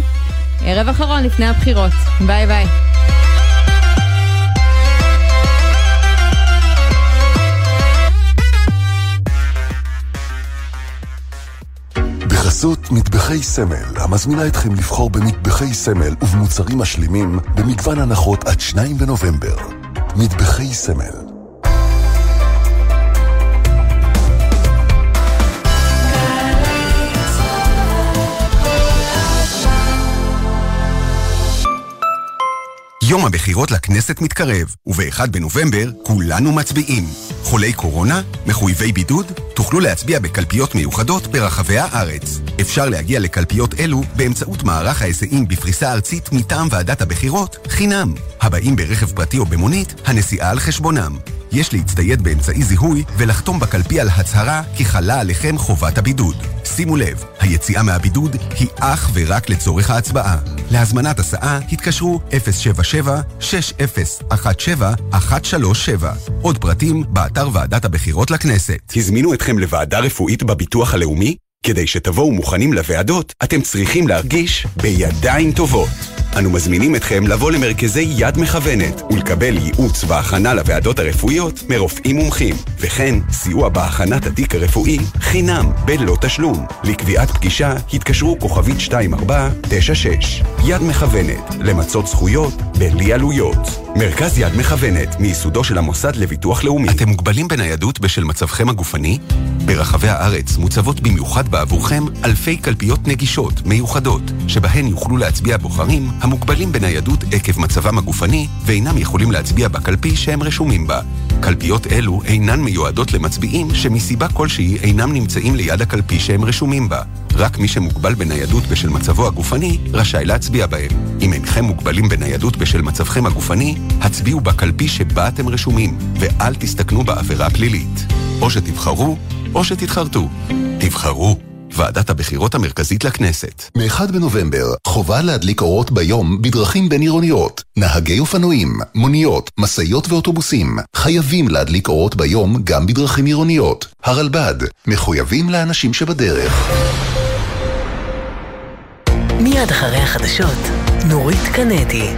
ערב אחרון לפני הבחירות. ביי ביי. בחסות מטבחי סמל, המזמינה אתכם לבחור במטבחי סמל ובמוצרים משלימים במגוון הנחות עד 2 בנובמבר. מטבחי סמל. יום הבחירות לכנסת מתקרב, וב-1 בנובמבר כולנו מצביעים. חולי קורונה? מחויבי בידוד? תוכלו להצביע בקלפיות מיוחדות ברחבי הארץ. אפשר להגיע לקלפיות אלו באמצעות מערך ההיסעים בפריסה ארצית מטעם ועדת הבחירות, חינם. הבאים ברכב פרטי או במונית, הנסיעה על חשבונם. יש להצטייד באמצעי זיהוי ולחתום בקלפי על הצהרה כי חלה עליכם חובת הבידוד. שימו לב, היציאה מהבידוד היא אך ורק לצורך ההצבעה. להזמנת הסעה התקשרו 077-6017-137 עוד פרטים באתר ועדת הבחירות לכנסת. הזמינו אתכם לוועדה רפואית בביטוח הלאומי? כדי שתבואו מוכנים לוועדות, אתם צריכים להרגיש בידיים טובות. אנו מזמינים אתכם לבוא למרכזי יד מכוונת ולקבל ייעוץ והכנה לוועדות הרפואיות מרופאים מומחים, וכן סיוע בהכנת התיק הרפואי חינם בלא תשלום. לקביעת פגישה התקשרו כוכבית 2496. יד מכוונת, למצות זכויות בלי עלויות. מרכז יד מכוונת, מייסודו של המוסד לביטוח לאומי. אתם מוגבלים בניידות בשל מצבכם הגופני? ברחבי הארץ מוצבות במיוחד בעבורכם אלפי קלפיות נגישות, מיוחדות, שבהן יוכלו להצביע בוחרים המוגבלים בניידות עקב מצבם הגופני ואינם יכולים להצביע בקלפי שהם רשומים בה. קלפיות אלו אינן מיועדות למצביעים שמסיבה כלשהי אינם נמצאים ליד הקלפי שהם רשומים בה. רק מי שמוגבל בניידות בשל מצבו הגופני רשאי להצביע בהם. אם אינכם מוגבלים בניידות בשל מצבכם הגופני, הצביעו בקלפי שבה אתם רשומים, ואל תסתכנו בעבירה פלילית. או שתבחרו, או שתתחרטו. תבחרו. ועדת הבחירות המרכזית לכנסת. מ-1 בנובמבר, חובה להדליק אורות ביום בדרכים בין-עירוניות. נהגי אופנועים, מוניות, משאיות ואוטובוסים חייבים להדליק אורות ביום גם בדרכים עירוניות. הרלב"ד, מחויבים לאנשים שבדרך. מיד אחרי החדשות, נורית קנדי.